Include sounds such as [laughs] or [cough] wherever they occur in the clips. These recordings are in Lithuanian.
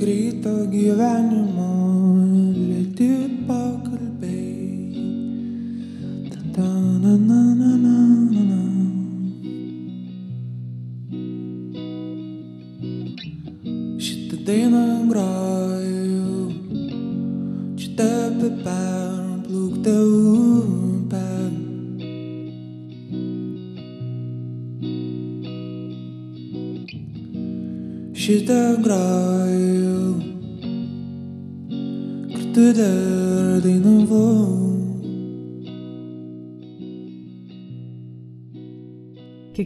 Greito gyvenimo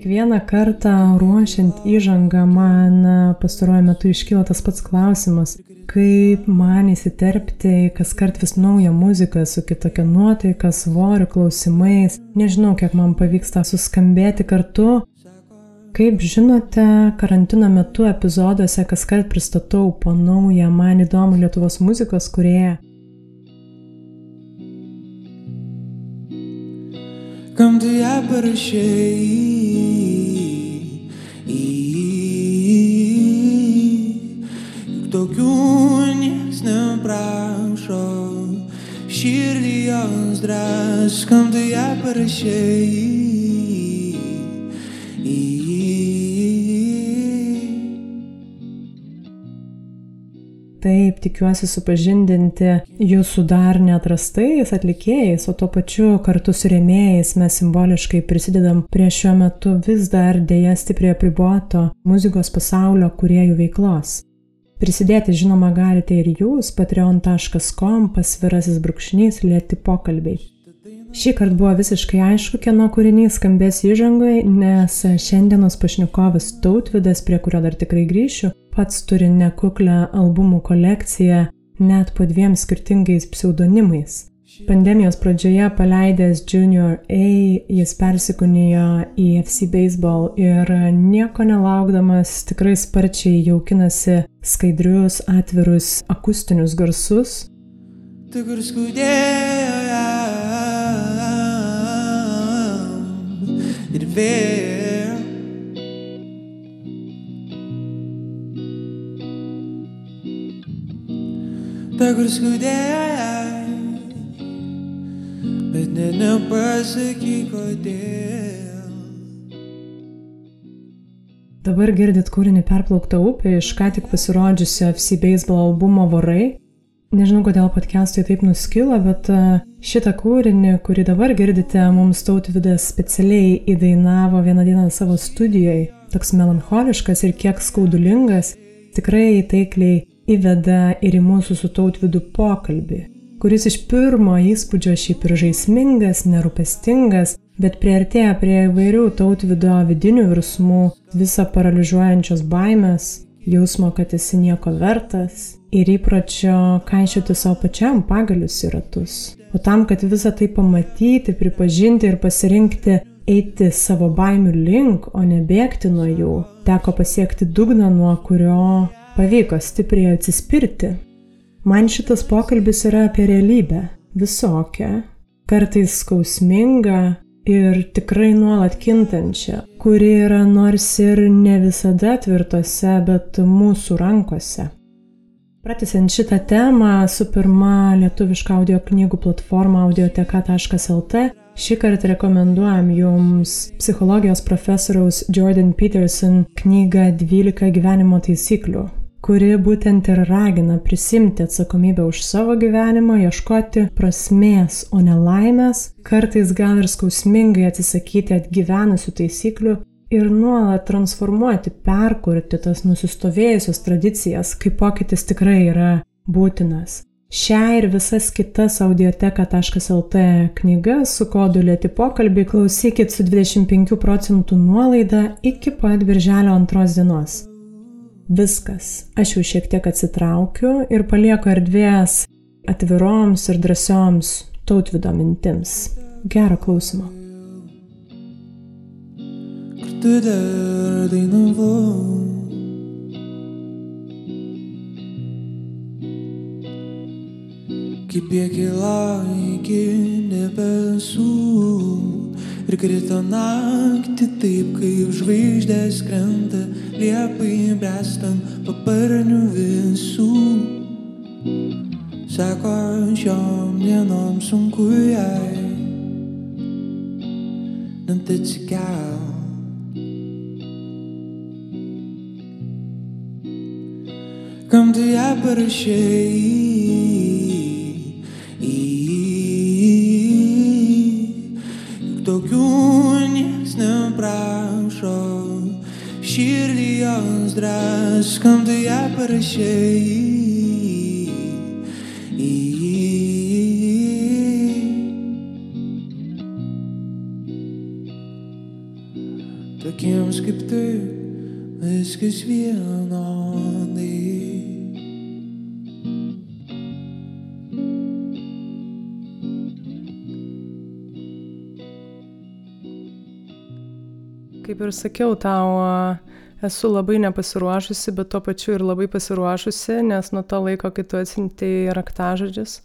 Kiekvieną kartą ruošiant įžangą man e, pastaruoju metu iškyla tas pats klausimas, kaip man įsiterpti į kas kart vis naują muziką su kitokia nuotaika, svoriu, klausimais. Nežinau, kiek man pavyksta suskambėti kartu. Kaip žinote, karantino metu epizoduose kas kart pristatau po naują man įdomų Lietuvos muzikos kurieją. Kam tu ją parašai? Juk tokių nieks neprašo. Širdį jos drąs, kam tu ją parašai? Taip, tikiuosi supažindinti jūsų dar neatrastais atlikėjais, o tuo pačiu kartu su rėmėjais mes simboliškai prisidedam prie šiuo metu vis dar dėja stipriai apriboto muzikos pasaulio kuriejų veiklos. Prisidėti žinoma galite ir jūs patreon.com pasvirasis brūkšnys lėti pokalbiai. Šį kartą buvo visiškai aišku, kieno kūrinys skambės įžangoje, nes šiandienos pašnekovas Tautvidas, prie kurio dar tikrai grįšiu, pats turi nekuklę albumų kolekciją net po dviem skirtingais pseudonimais. Pandemijos pradžioje paleidęs Junior A, jis persikūnijo į FC Baseball ir nieko nelaukdamas tikrai sparčiai jaukinasi skaidrius, atvirus akustinius garsus, Tu kur skaudėjo ir vėl. Ta kur skaudėjo jam, bet net nepasakyk kodėl. Dabar girdit kūrinį Perplaukta upė iš ką tik pasirodžiusio FC Baseball albumo Vorai. Nežinau, kodėl podcast'ui taip nuskilo, bet e, šitą kūrinį, kurį dabar girdite, mums tautvidas specialiai įdainavo vieną dieną savo studijoje. Toks melancholiškas ir kiek skaudulingas, tikrai taikliai įveda ir į mūsų su tautvidu pokalbį, kuris iš pirmo įspūdžio šiaip ir žaismingas, nerūpestingas, bet prieartėja prie įvairių tautvido vidinių virsmų, visą paralyžiuojančios baimės, jausmo, kad esi nieko vertas ir įpročio kaišioti savo pačiam pagalius į ratus. O tam, kad visą tai pamatyti, pripažinti ir pasirinkti eiti savo baimių link, o ne bėgti nuo jų, teko pasiekti dugną, nuo kurio pavyko stipriai atsispirti. Man šitas pokalbis yra apie realybę, visokią, kartais skausmingą ir tikrai nuolat kintančią, kuri yra nors ir ne visada tvirtose, bet mūsų rankose. Pratęsiant šitą temą, su pirma lietuviška audio knygų platforma audioteka.lt, šį kartą rekomenduojam jums psichologijos profesoriaus Jordan Peterson knygą 12 gyvenimo taisyklių, kuri būtent ir ragina prisimti atsakomybę už savo gyvenimą, ieškoti prasmės, o ne laimės, kartais gal ir skausmingai atsisakyti atgyvenusių taisyklių ir nuolat transformuoti, perkurti tas nusistovėjusias tradicijas, kai pokytis tikrai yra būtinas. Šią ir visas kitas audioteka.lt knygas su kodu lėti pokalbį klausykit su 25 procentų nuolaida iki pat birželio antros dienos. Viskas, aš jau šiek tiek atsitraukiu ir palieku erdvės atviroms ir drąsioms tautvido mintims. Gero klausimo. Tu dar dainavau. Kaip jie kilo iki debesų ir krito naktį taip, kaip žvaigždės krenta liepai brestant paparnių visų. Sako, šiom dienom sunku jai, net atsikelt. Kam tu ją parašai? Juk tokių nieks neprašo. Širdį jos dras, kam tu ją parašai? Tokiems kaip tu viskas vienodai. Kaip ir sakiau, tau esu labai nepasiruošusi, bet tuo pačiu ir labai pasiruošusi, nes nuo to laiko, kai tu atsintėjai raktažodžius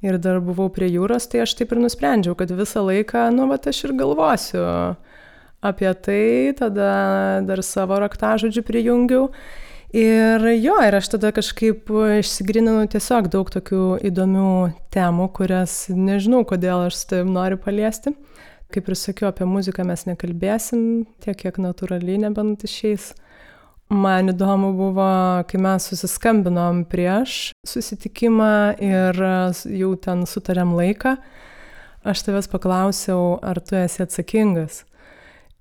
ir dar buvau prie jūros, tai aš taip ir nusprendžiau, kad visą laiką, nu, va, aš ir galvosiu apie tai, tada dar savo raktažodžių prijungiau. Ir jo, ir aš tada kažkaip išsigrininu tiesiog daug tokių įdomių temų, kurias nežinau, kodėl aš su tavim noriu paliesti. Kaip ir sakiau, apie muziką mes nekalbėsim tiek, kiek natūraliai nebent išeis. Man įdomu buvo, kai mes susiskambinom prieš susitikimą ir jau ten sutarėm laiką, aš tavęs paklausiau, ar tu esi atsakingas.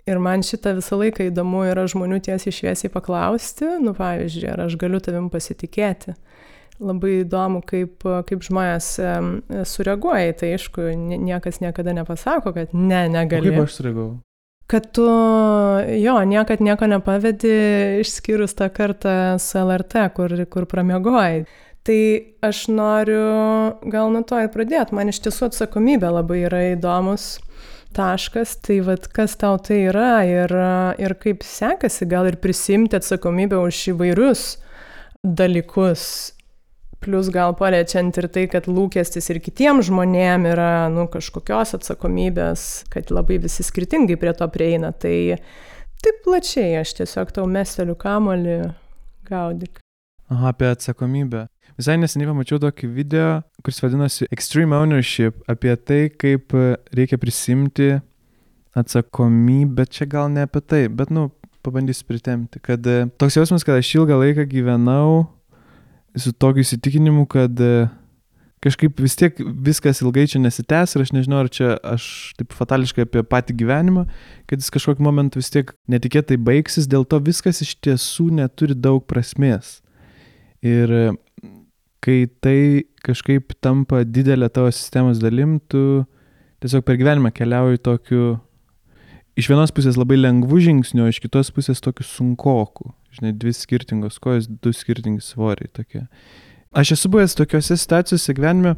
Ir man šitą visą laiką įdomu yra žmonių tiesiai šviesiai paklausti, nu pavyzdžiui, ar aš galiu tavim pasitikėti. Labai įdomu, kaip, kaip žmonės sureaguoja į tai, aišku, niekas niekada nepasako, kad ne, negali. Kaip aš sureagavau? Kad tu, jo, niekad nieko nepavedi, išskyrus tą kartą su LRT, kur, kur pramiegoji. Tai aš noriu gal nuo to ir pradėti. Man iš tiesų atsakomybė labai yra įdomus taškas, tai vad kas tau tai yra ir, ir kaip sekasi gal ir prisimti atsakomybę už įvairius dalykus. Plus gal paliečiant ir tai, kad lūkestis ir kitiems žmonėm yra nu, kažkokios atsakomybės, kad labai visi skirtingai prie to prieina. Tai taip plačiai aš tiesiog tau mesteliu kamolį gaudyk. Aha, apie atsakomybę. Visai neseniai pamačiau tokį video, kuris vadinosi Extreme Ownership, apie tai, kaip reikia prisimti atsakomybę, čia gal ne apie tai, bet, nu, pabandysiu pritemti, kad toks jausmas, kad aš ilgą laiką gyvenau su tokiu įsitikinimu, kad kažkaip vis tiek viskas ilgai čia nesitęs ir aš nežinau, ar čia aš taip fatališkai apie patį gyvenimą, kad jis kažkokiu momentu vis tiek netikėtai baigsis, dėl to viskas iš tiesų neturi daug prasmės. Ir kai tai kažkaip tampa didelė tavo sistemos dalim, tu tiesiog per gyvenimą keliauji tokiu, iš vienos pusės labai lengvų žingsnių, iš kitos pusės tokiu sunkoku žinai, dvi skirtingos kojos, du skirtingi svoriai tokie. Aš esu buvęs tokiuose situacijose gyvenime,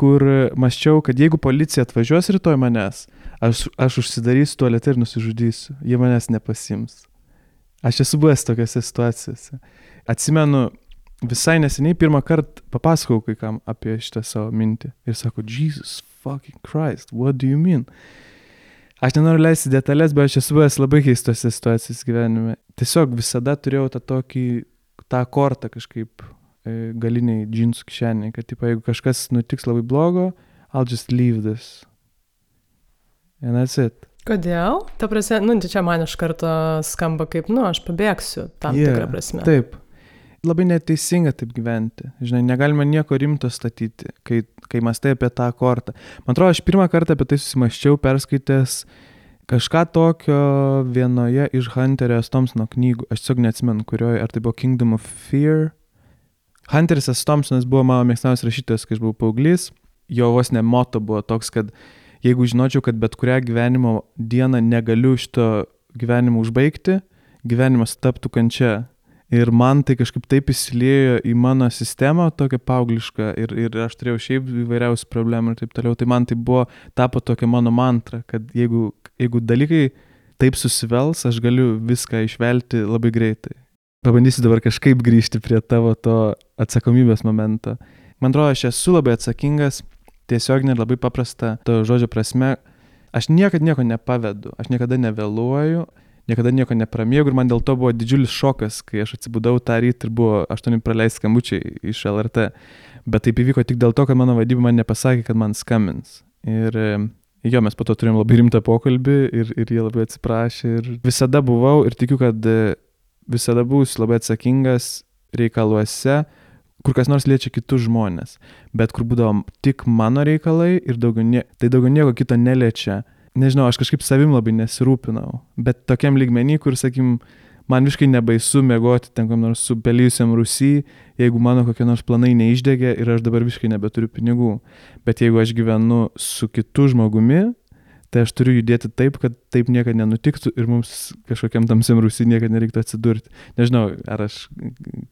kur maščiau, kad jeigu policija atvažiuos rytoj manęs, aš, aš užsidarysiu tualetą ir nusižudysiu, jie manęs nepasims. Aš esu buvęs tokiuose situacijose. Atsimenu, visai neseniai pirmą kartą papasakau kai kam apie šitą savo mintį ir sako, Jesus fucking Christ, what do you mean? Aš nenoriu leisti detalės, bet aš esu buvęs labai keistose situacijose gyvenime. Tiesiog visada turėjau tą tokį, tą kortą kažkaip e, galiniai džinsų kišeniai, kad, tipo, jeigu kažkas nutiks labai blogo, I'll just leave this. And that's it. Kodėl? Ta prasme, nu, čia man iš karto skamba kaip, nu, aš pabėgsiu tam yeah, tikrą prasme. Taip. Labai neteisinga taip gyventi. Žinai, negalima nieko rimto statyti, kai, kai mastai apie tą kortą. Man atrodo, aš pirmą kartą apie tai susimaščiau perskaitęs kažką tokio vienoje iš Hunterio S. Thompsono knygų. Aš tiesiog neatsimenu, kurioje, ar tai buvo Kingdom of Fear. Hunteris S. Thompsonas buvo mano mėgstamiausias rašytojas, kai aš buvau paauglys. Jo vos ne moto buvo toks, kad jeigu žinočiau, kad bet kurią gyvenimo dieną negaliu šito gyvenimo užbaigti, gyvenimas taptų kančia. Ir man tai kažkaip taip įsiliejo į mano sistemą, tokia paaugliška, ir, ir aš turėjau šiaip įvairiausių problemų ir taip toliau. Tai man tai buvo, tapo tokia mano mantra, kad jeigu, jeigu dalykai taip susivels, aš galiu viską išvelti labai greitai. Pabandysiu dabar kažkaip grįžti prie tavo to atsakomybės momento. Man atrodo, aš esu labai atsakingas, tiesiog net labai paprasta to žodžio prasme. Aš niekada nieko nepavedu, aš niekada nevėluoju, niekada nieko nepramiegu ir man dėl to buvo didžiulis šokas, kai aš atsibudau tą rytą ir buvo aštuoni praleisti skambučiai iš LRT. Bet taip įvyko tik dėl to, kad mano vadyba man nepasakė, kad man skambins. Ir jo, mes po to turėjom labai rimtą pokalbį ir, ir jie labai atsiprašė. Ir visada buvau ir tikiu, kad e, visada būsiu labai atsakingas reikaluose, kur kas nors liečia kitus žmonės. Bet kur būdavo tik mano reikalai ir daugiau nie, tai daugiau nieko kito neliečia nežinau, aš kažkaip savim labai nesirūpinau, bet tokiam lygmenį, kur, sakim, man visiškai nebaisu mėgoti ten kam nors supelyjusiam rusy, jeigu mano kokie nors planai neišdegė ir aš dabar visiškai nebeturiu pinigų. Bet jeigu aš gyvenu su kitu žmogumi, tai aš turiu judėti taip, kad taip niekada nenutiktų ir mums kažkokiam tamsiam rusy niekada nereiktų atsidurti. Nežinau, ar aš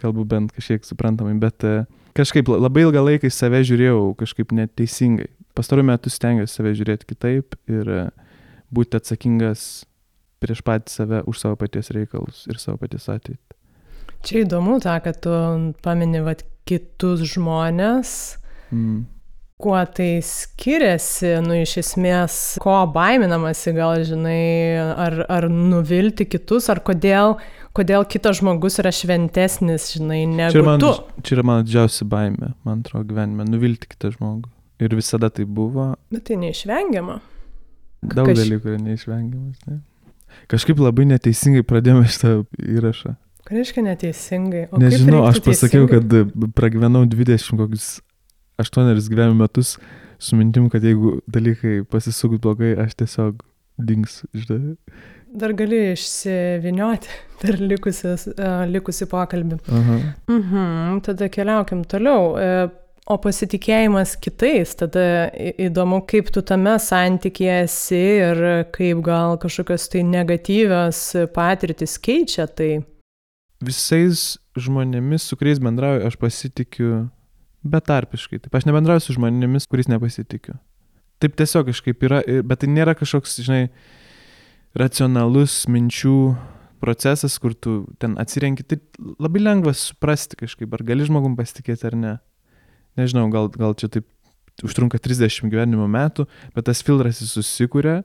kalbu bent kažkiek suprantamai, bet e, kažkaip labai ilgą laiką į save žiūrėjau kažkaip neteisingai pastaruoju metu stengiuosi save žiūrėti kitaip ir e, būti atsakingas prieš patį save už savo paties reikalus ir savo paties ateitį. Čia įdomu ta, kad tu pamini vat, kitus žmonės. Mm. Kuo tai skiriasi, nu iš esmės, ko baiminamasi, gal žinai, ar, ar nuvilti kitus, ar kodėl, kodėl kitas žmogus yra šventesnis, žinai, negu čia man, tu. Čia yra mano didžiausia baime, man atrodo, gyvenime, nuvilti kitą žmogų. Ir visada tai buvo. Bet tai neišvengiama. Daug Kaž... dalykų yra neišvengiamas. Ne? Kažkaip labai neteisingai pradėjome šitą įrašą. Ką reiškia neteisingai? O Nežinau, aš pasakiau, teisingai? kad pragyvenau 20 kokius 8 gyvenimo metus su mintim, kad jeigu dalykai pasisuks blogai, aš tiesiog dings, žinai. Dar gali išsivinioti [laughs] per likusius, uh, likusį pokalbį. Aha. Mhm, tada keliaukim toliau. Uh, O pasitikėjimas kitais, tada įdomu, kaip tu tame santykėje esi ir kaip gal kažkokios tai negatyvios patirtis keičia tai. Visais žmonėmis, su kuriais bendrauju, aš pasitikiu betarpiškai. Taip, aš nebendrauju su žmonėmis, kuriais nepasitikiu. Taip tiesiog kažkaip yra, bet tai nėra kažkoks, žinai, racionalus minčių procesas, kur tu ten atsirenki. Tai labai lengva suprasti kažkaip, ar gali žmogum pasitikėti ar ne nežinau, gal, gal čia taip užtrunka 30 gyvenimo metų, bet tas filtras jis susikūrė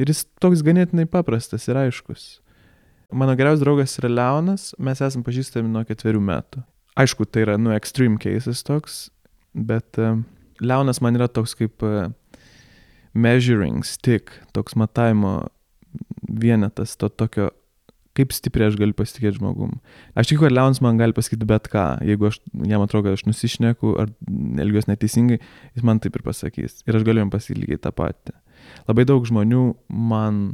ir jis toks ganėtinai paprastas ir aiškus. Mano geriausias draugas yra Leonas, mes esame pažįstami nuo ketverių metų. Aišku, tai yra, nu, extreme cases toks, bet uh, Leonas man yra toks kaip uh, measuring stick, toks matavimo vienetas to tokio kaip stipriai aš galiu pasitikėti žmogum. Aš tikiu, kad Leonas man gali pasakyti bet ką. Jeigu aš, jam atrodo, kad aš nusišneku ar elgiuosi neteisingai, jis man taip ir pasakys. Ir aš galiu jam pasakyti lygiai tą patį. Labai daug žmonių man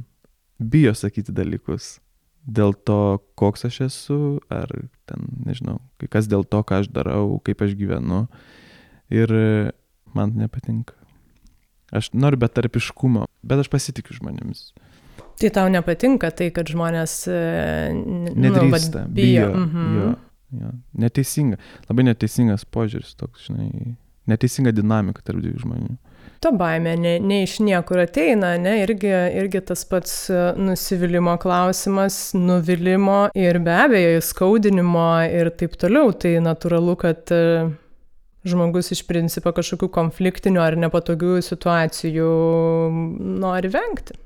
bijo sakyti dalykus. Dėl to, koks aš esu, ar ten, nežinau, kas dėl to, ką aš darau, kaip aš gyvenu. Ir man nepatinka. Aš noriu betarpiškumo, bet aš pasitikiu žmonėmis. Tai tau nepatinka tai, kad žmonės e, nedrįsta, nu, bijo. bijo. Mhm. Jo, jo. Neteisinga, labai neteisingas požiūris toks, žinai, neteisinga dinamika tarp dviejų žmonių. Ta baimė ne, ne iš niekur ateina, ne, irgi, irgi tas pats e, nusivylimmo klausimas, nuvilimo ir be abejo įskaudinimo ir taip toliau. Tai natūralu, kad e, žmogus iš principo kažkokių konfliktinių ar nepatogių situacijų nori vengti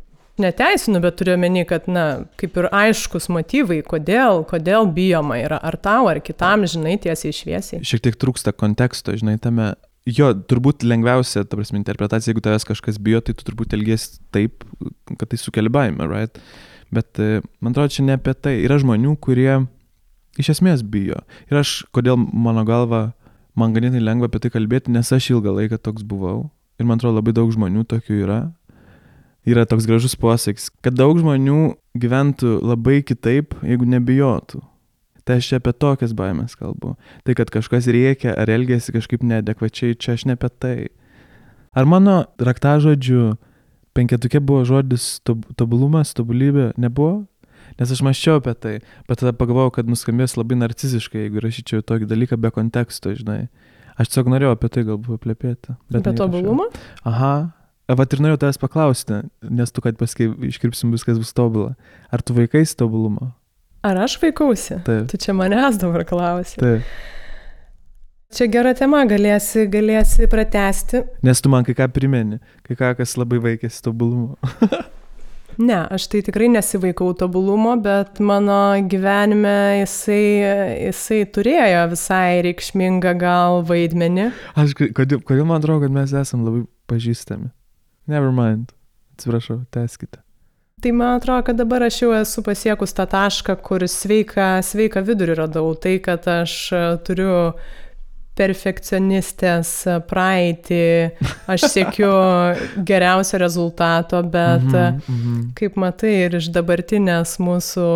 neteisinu, bet turiu omeny, kad, na, kaip ir aiškus motyvai, kodėl, kodėl bijoma yra, ar tau, ar kitam, žinai, tiesiai šviesiai. Šiek tiek trūksta konteksto, žinai, tame. Jo, turbūt lengviausia, ta prasme, interpretacija, jeigu tavęs kažkas bijo, tai tu turbūt elgiesi taip, kad tai sukelia baimę, right? Bet e, man atrodo, čia ne apie tai. Yra žmonių, kurie iš esmės bijo. Ir aš, kodėl mano galva, man ganėtinai lengva apie tai kalbėti, nes aš ilgą laiką toks buvau. Ir man atrodo, labai daug žmonių tokių yra yra toks gražus posakis, kad daug žmonių gyventų labai kitaip, jeigu nebijotų. Tai aš čia apie tokias baimės kalbu. Tai, kad kažkas rėkia ar elgėsi kažkaip neadekvačiai, čia aš ne apie tai. Ar mano raktažodžių penketukė buvo žodis tobulumas, tobulybė? Nebuvo? Nes aš maščiau apie tai, bet tada pagalvojau, kad nuskambės labai narciziškai, jeigu rašyčiau tokį dalyką be konteksto, žinai. Aš tiesiog norėjau apie tai galbūt plėpėti. Apie tobulumą? Aha, Vat ir norėjau tavęs paklausti, nes tu, kad paskui iškirpsim viskas bus tobulą. Ar tu vaikais tobulumo? Ar aš vaikausi? Taip. Tu čia manęs dabar klausi. Taip. Čia gera tema, galėsi, galėsi pratesti. Nes tu man kai ką primeni, kai ką, kas labai vaikėsi tobulumo. [laughs] Ne, aš tai tikrai nesivaikau tobulumo, bet mano gyvenime jisai, jisai turėjo visai reikšmingą gal vaidmenį. Aš, kodėl, kodėl man atrodo, kad mes esame labai pažįstami? Never mind. Atsiprašau, teskite. Tai man atrodo, kad dabar aš jau esu pasiekus tą tašką, kur sveiką, sveiką vidurį radau. Tai, kad aš turiu perfekcionistės praeitį, aš [laughs] siekiu geriausio rezultato, bet mm -hmm, mm -hmm. kaip matai ir iš dabartinės mūsų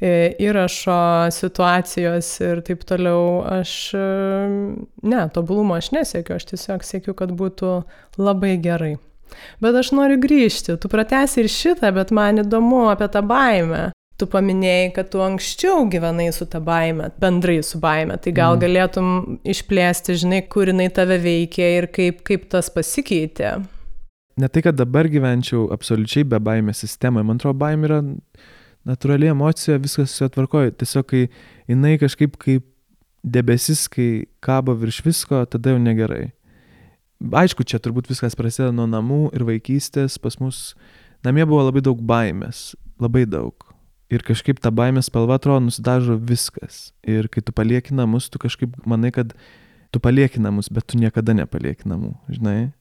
e, įrašo situacijos ir taip toliau, aš, e, ne, tobulumo aš nesiekiu, aš tiesiog siekiu, kad būtų labai gerai. Bet aš noriu grįžti, tu pratesi ir šitą, bet man įdomu apie tą baimę. Tu paminėjai, kad tu anksčiau gyvenai su ta baime, bendrai su baime, tai gal mm. galėtum išplėsti, žinai, kur jinai tave veikia ir kaip, kaip tas pasikeitė. Ne tai, kad dabar gyvenčiau absoliučiai be baimės sistemoje, man atrodo, baimė yra natūrali emocija, viskas su atvarkoja. Tiesiog, kai jinai kažkaip kaip debesis, kai kabo virš visko, tada jau negerai. Aišku, čia turbūt viskas prasideda nuo namų ir vaikystės, pas mus namie buvo labai daug baimės, labai daug Ir kažkaip ta baimės spalva atrodo nusidažo viskas. Ir kai tu palieki namus, tu kažkaip manai, kad tu palieki namus, bet tu niekada nepalieki namų, žinai?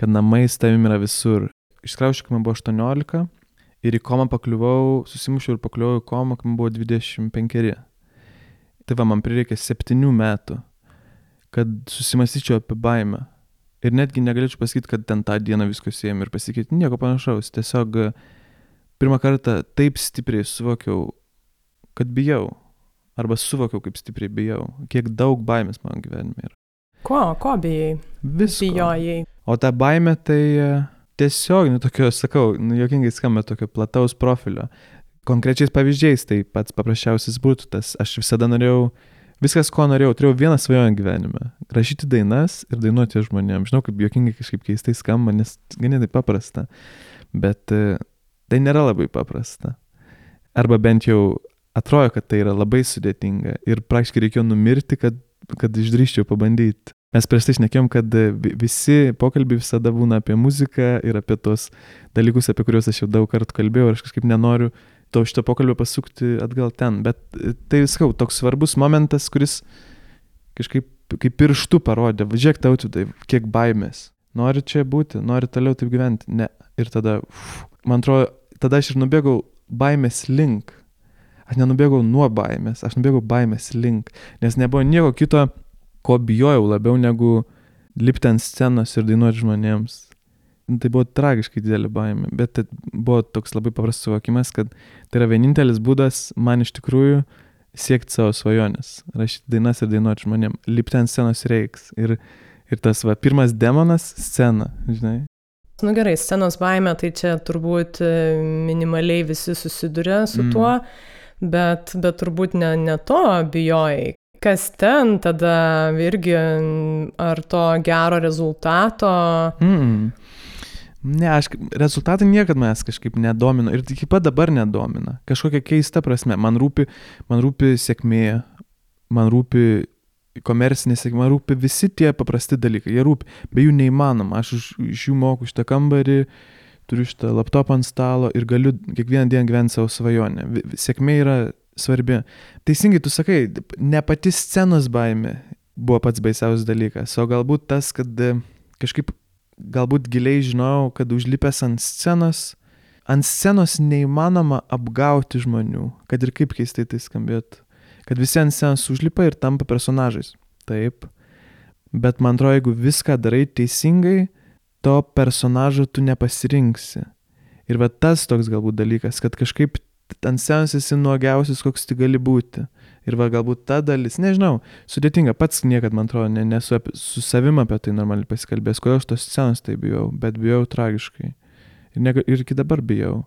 Kad namai su tavimi yra visur. Iškraušiu, kai man buvo 18 ir į komą pakliuvau, susimušiau ir pakliuvau į komą, kai man buvo 25. Tai va, man prireikė 7 metų, kad susimastyčiau apie baimę. Ir netgi negalėčiau pasakyti, kad ten tą dieną viskas ėmė ir pasikeitė. Nieko panašaus. Tiesiog uh, pirmą kartą taip stipriai suvokiau, kad bijau. Arba suvokiau, kaip stipriai bijau. Kiek daug baimės mano gyvenime yra. Ko, ko bijai? Visko. Bijojai. O ta baimė tai e, tiesiog, nu tokio, sakau, nu jokingai skamba tokio plataus profilio. Konkrečiais pavyzdžiais tai pats paprasčiausias būtų tas. Aš visada norėjau, viskas, ko norėjau, turėjau vieną svajonę gyvenime. Rašyti dainas ir dainuoti žmonėms. Žinau, kaip jokingai kažkaip keistai skamba, nes ganėtai paprasta. Bet e, Tai nėra labai paprasta. Arba bent jau atrodo, kad tai yra labai sudėtinga ir praktiškai reikėjo numirti, kad, kad išdryščiau pabandyti. Mes prieš tai šnekėjom, kad visi pokalbiai visada būna apie muziką ir apie tos dalykus, apie kuriuos aš jau daug kartų kalbėjau ir aš kažkaip nenoriu to šito pokalbio pasukti atgal ten. Bet tai viskau, toks svarbus momentas, kuris kažkaip kaip pirštų parodė, važiuok tautvidai, kiek baimės. Nori čia būti, nori toliau taip gyventi. Ne. Ir tada, uf, man atrodo, tada aš ir nubėgau baimės link. Aš nenubėgau nuo baimės, aš nubėgau baimės link, nes nebuvo nieko kito, ko bijojau labiau negu lipti ant scenos ir dainuoti žmonėms. Tai buvo tragiškai didelė baimė, bet tai buvo toks labai paprastas suvokimas, kad tai yra vienintelis būdas man iš tikrųjų siekti savo svajonės, rašyti dainas ir dainuoti žmonėms, lipti ant scenos reiks. Ir, ir tas va, pirmas demonas - scena, žinai. Nu gerai, scenos baime, tai čia turbūt e, minimaliai visi susiduria su mm. tuo, bet, bet turbūt ne, ne to bijojai. Kas ten tada irgi, ar to gero rezultato? Mm. Ne, aš rezultatai niekada manęs kažkaip nedomino ir iki pat dabar nedomina. Kažkokia keista prasme. Man rūpi, man rūpi sėkmė, man rūpi komercinė sėkmė, man rūpi visi tie paprasti dalykai, jie rūpi, be jų neįmanoma, aš iš, iš jų moku šitą kambarį, turiu šitą laptopą ant stalo ir galiu kiekvieną dieną gyventi savo svajonę. Sėkmė yra svarbi. Teisingai tu sakai, ne pati scenos baime buvo pats baisiausias dalykas, o galbūt tas, kad e, kažkaip galbūt giliai žinojau, kad užlipęs ant scenos, ant scenos neįmanoma apgauti žmonių, kad ir kaip keistai tai skambėtų kad visi ant scenos užlipa ir tampa personažais. Taip. Bet man atrodo, jeigu viską darai teisingai, to personažo tu nepasirinksi. Ir va tas toks galbūt dalykas, kad kažkaip ant scenos esi nuogiausias, koks tik gali būti. Ir va galbūt ta dalis, nežinau, sudėtinga, pats niekad, man atrodo, ne, nesu apie, su savim apie tai normaliai pasikalbėjęs, kodėl aš tos scenos tai bijau, bet bijau tragiškai. Ir, ne, ir iki dabar bijau.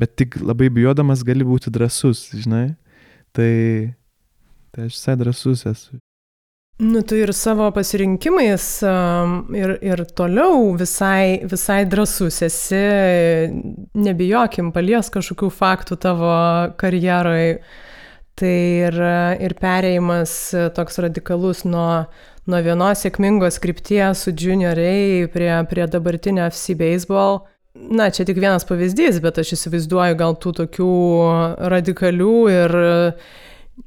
Bet tik labai bijodamas gali būti drasus, žinai. Tai, tai aš visai drasus esu. Nu, tu ir savo pasirinkimais ir, ir toliau visai, visai drasus esi, nebijokim, palies kažkokių faktų tavo karjeroje. Tai ir, ir perėjimas toks radikalus nuo, nuo vienos sėkmingos krypties su junioriai prie, prie dabartinio FC baseball na, čia tik vienas pavyzdys, bet aš įsivaizduoju gal tų tokių radikalių ir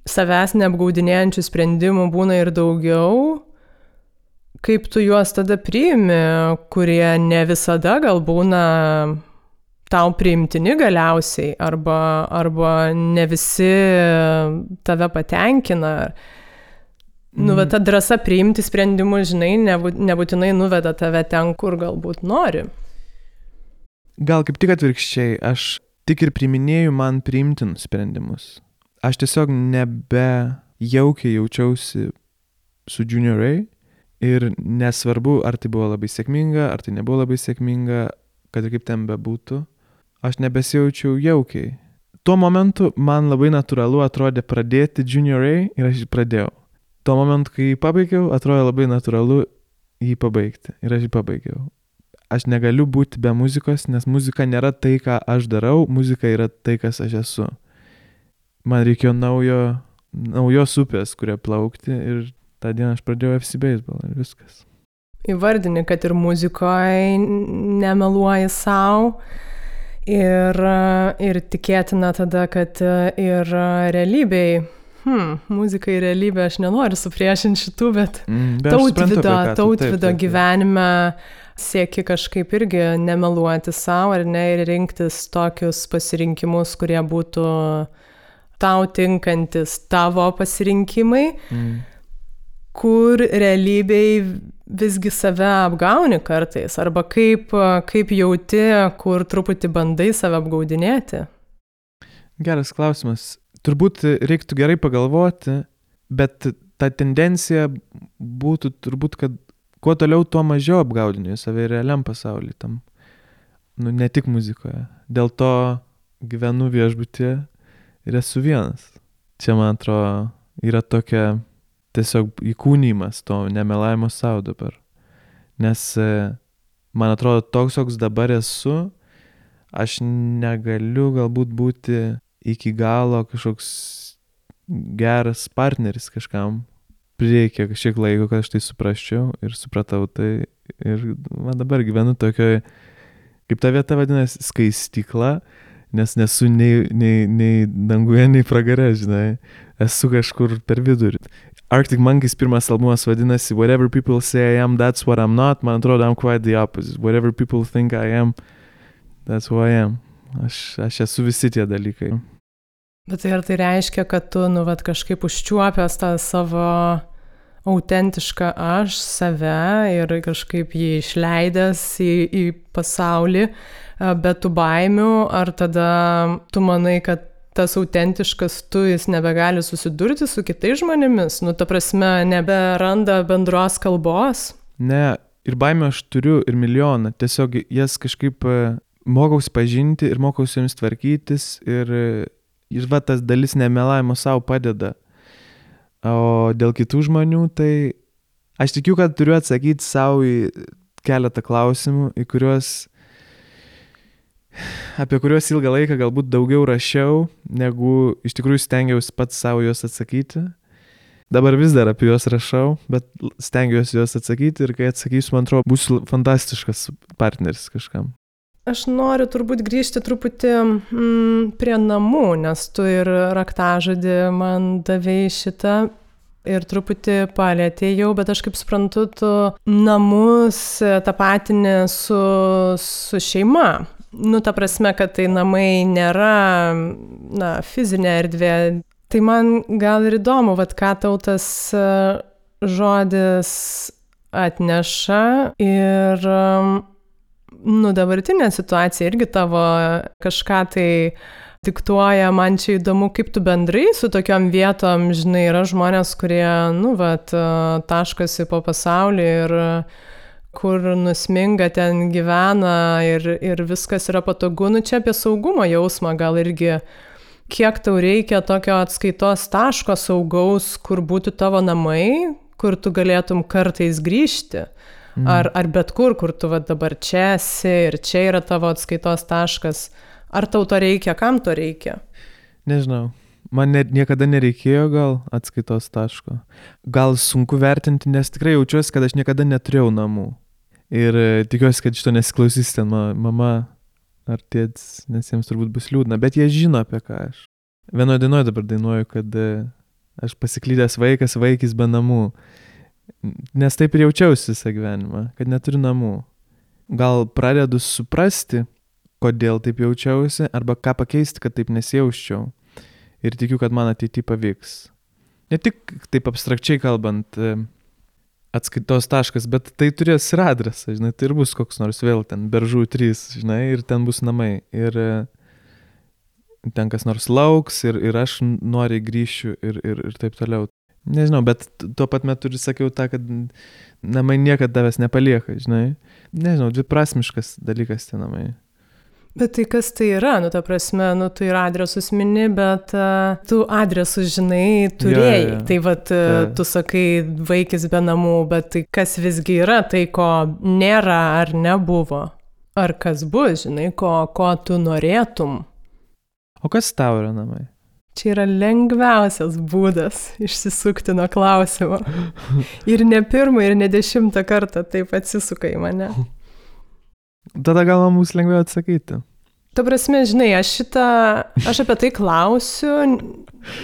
savęs neapgaudinėjančių sprendimų būna ir daugiau. Kaip tu juos tada priimi, kurie ne visada gal būna tau priimtini galiausiai, arba, arba ne visi tave patenkina. Nu, va, ta drąsa priimti sprendimus, žinai, nebūtinai nuveda tave ten, kur galbūt nori. Gal kaip tik atvirkščiai, aš tik ir priminėjau man priimtinus sprendimus. Aš tiesiog nebe jaukiai jaučiausi su Junior A ir nesvarbu, ar tai buvo labai sėkminga, ar tai nebuvo labai sėkminga, kad ir kaip ten bebūtų, aš nebesijaučiau jaukiai. Tuo momentu man labai natūralu atrodė pradėti Junior A ir aš jį pradėjau. Tuo momentu, kai jį pabaigiau, atrodė labai natūralu jį pabaigti ir aš jį pabaigiau aš negaliu būti be muzikos, nes muzika nėra tai, ką aš darau, muzika yra tai, kas aš esu. Man reikėjo naujo, naujos upės, kurie plaukti ir tą dieną aš pradėjau FC baseball ir viskas. Įvardini, kad ir muzikoje nemeluoji savo ir, ir tikėtina tada, kad ir realybėj hmm, muzika ir realybė, aš nenoriu supriešinti šitų, bet, mm, bet tautvido, tautvido gyvenime sieki kažkaip irgi nemeluoti savo ar ne ir rinktis tokius pasirinkimus, kurie būtų tau tinkantis tavo pasirinkimai, mm. kur realybėj visgi save apgauni kartais, arba kaip, kaip jauti, kur truputį bandai save apgaudinėti. Geras klausimas. Turbūt reiktų gerai pagalvoti, bet ta tendencija būtų turbūt, kad kuo toliau, tuo mažiau apgaudinėjau save realiam pasaulyje tam. Nu, ne tik muzikoje. Dėl to gyvenu viešbutėje ir esu vienas. Čia, man atrodo, yra tokia tiesiog įkūnymas to nemelavimo savo dabar. Nes e, man atrodo, toks, koks dabar esu, aš negaliu galbūt būti iki galo kažkoks geras partneris kažkam, prireikė kažkiek laiko, kad aš tai suprasčiau ir supratau tai. Ir man dabar gyvenu tokioje, kaip ta vieta vadinasi, skaistykla, nes nesu nei, nei, nei danguje, nei pragare, žinai. Esu kažkur per vidurį. Arctic Monkeys pirmas albumas vadinasi Whatever people say I am, that's what I'm not. Man atrodo, I'm quite the opposite. Whatever people think I am, that's who I am. Aš, aš esu visi tie dalykai. Bet tai ar tai reiškia, kad tu, nu, vat, kažkaip užčiuopęs tą savo autentišką aš, save ir kažkaip jį išleidęs į, į pasaulį, be tų baimių, ar tada tu manai, kad tas autentiškas tu jis nebegali susidurti su kitais žmonėmis, nu, ta prasme, neberanda bendros kalbos? Ne, ir baimę aš turiu ir milijoną, tiesiog jas kažkaip mokausi pažinti ir mokausi jomis tvarkytis ir ir va tas dalis nemelavimo savo padeda. O dėl kitų žmonių, tai aš tikiu, kad turiu atsakyti savo į keletą klausimų, į kuriuos, apie kuriuos ilgą laiką galbūt daugiau rašiau, negu iš tikrųjų stengiausi pats savo juos atsakyti. Dabar vis dar apie juos rašau, bet stengiuosi juos atsakyti ir kai atsakysiu, man atrodo, būsiu fantastiškas partneris kažkam. Aš noriu turbūt grįžti truputį mm, prie namų, nes tu ir raktažodį man davėjai šitą ir truputį palėtėjau, bet aš kaip suprantu, tu namus tapatinį su, su šeima. Nu, ta prasme, kad tai namai nėra, na, fizinė erdvė. Tai man gal ir įdomu, vad ką tau tas e, žodis atneša ir nu, dabartinė situacija irgi tavo kažką tai diktuoja, man čia įdomu, kaip tu bendrai su tokiam vietom, žinai, yra žmonės, kurie, nu, vat, taškosi po pasaulį ir kur nusminga ten gyvena ir, ir viskas yra patogu, nu čia apie saugumo jausmą gal irgi, kiek tau reikia tokio atskaitos taško saugaus, kur būtų tavo namai, kur tu galėtum kartais grįžti. Mm. Ar, ar bet kur, kur tu va, dabar čia esi ir čia yra tavo atskaitos taškas. Ar tau to reikia, kam to reikia? Nežinau. Man net niekada nereikėjo gal atskaitos taško. Gal sunku vertinti, nes tikrai jaučiuosi, kad aš niekada neturėjau namų. Ir e, tikiuosi, kad šito nesiklausys ten mama, ar tėtis, nes jiems turbūt bus liūdna, bet jie žino apie ką aš. Vienoje dainoje dabar dainuoju, kad e, aš pasiklydęs vaikas, vaikis be namų. Nes taip ir jaučiausi visą gyvenimą, kad neturiu namų. Gal pradedu suprasti, kodėl taip jaučiausi, arba ką pakeisti, kad taip nesijaučiau. Ir tikiu, kad man ateityje pavyks. Ne tik taip abstrakčiai kalbant, e, atskaitos taškas, bet tai turės ir adresą, žinai, tai ir bus koks nors vėl ten beržų 3, žinai, ir ten bus namai. Ir e, ten kas nors lauks ir, ir aš noriai grįšiu ir, ir, ir taip toliau. Nežinau, bet tuo pat metu ir sakiau tą, kad namai niekada tavęs nepalieka, žinai. Nežinau, dviprasmiškas dalykas tie namai. Bet tai kas tai yra, nu ta prasme, nu tu ir adresus mini, bet uh, tu adresus žinai, turėjai. Ja, ja. Tai vad, ja. tu sakai vaikis be namų, bet tai kas visgi yra tai, ko nėra ar nebuvo. Ar kas bus, žinai, ko, ko tu norėtum. O kas tau yra namai? Čia yra lengviausias būdas išsisukti nuo klausimo. Ir ne pirmą, ir ne dešimtą kartą taip atsisuka į mane. Tada gal mums lengviau atsakyti. Ta prasme, žinai, aš šitą, aš apie tai klausiu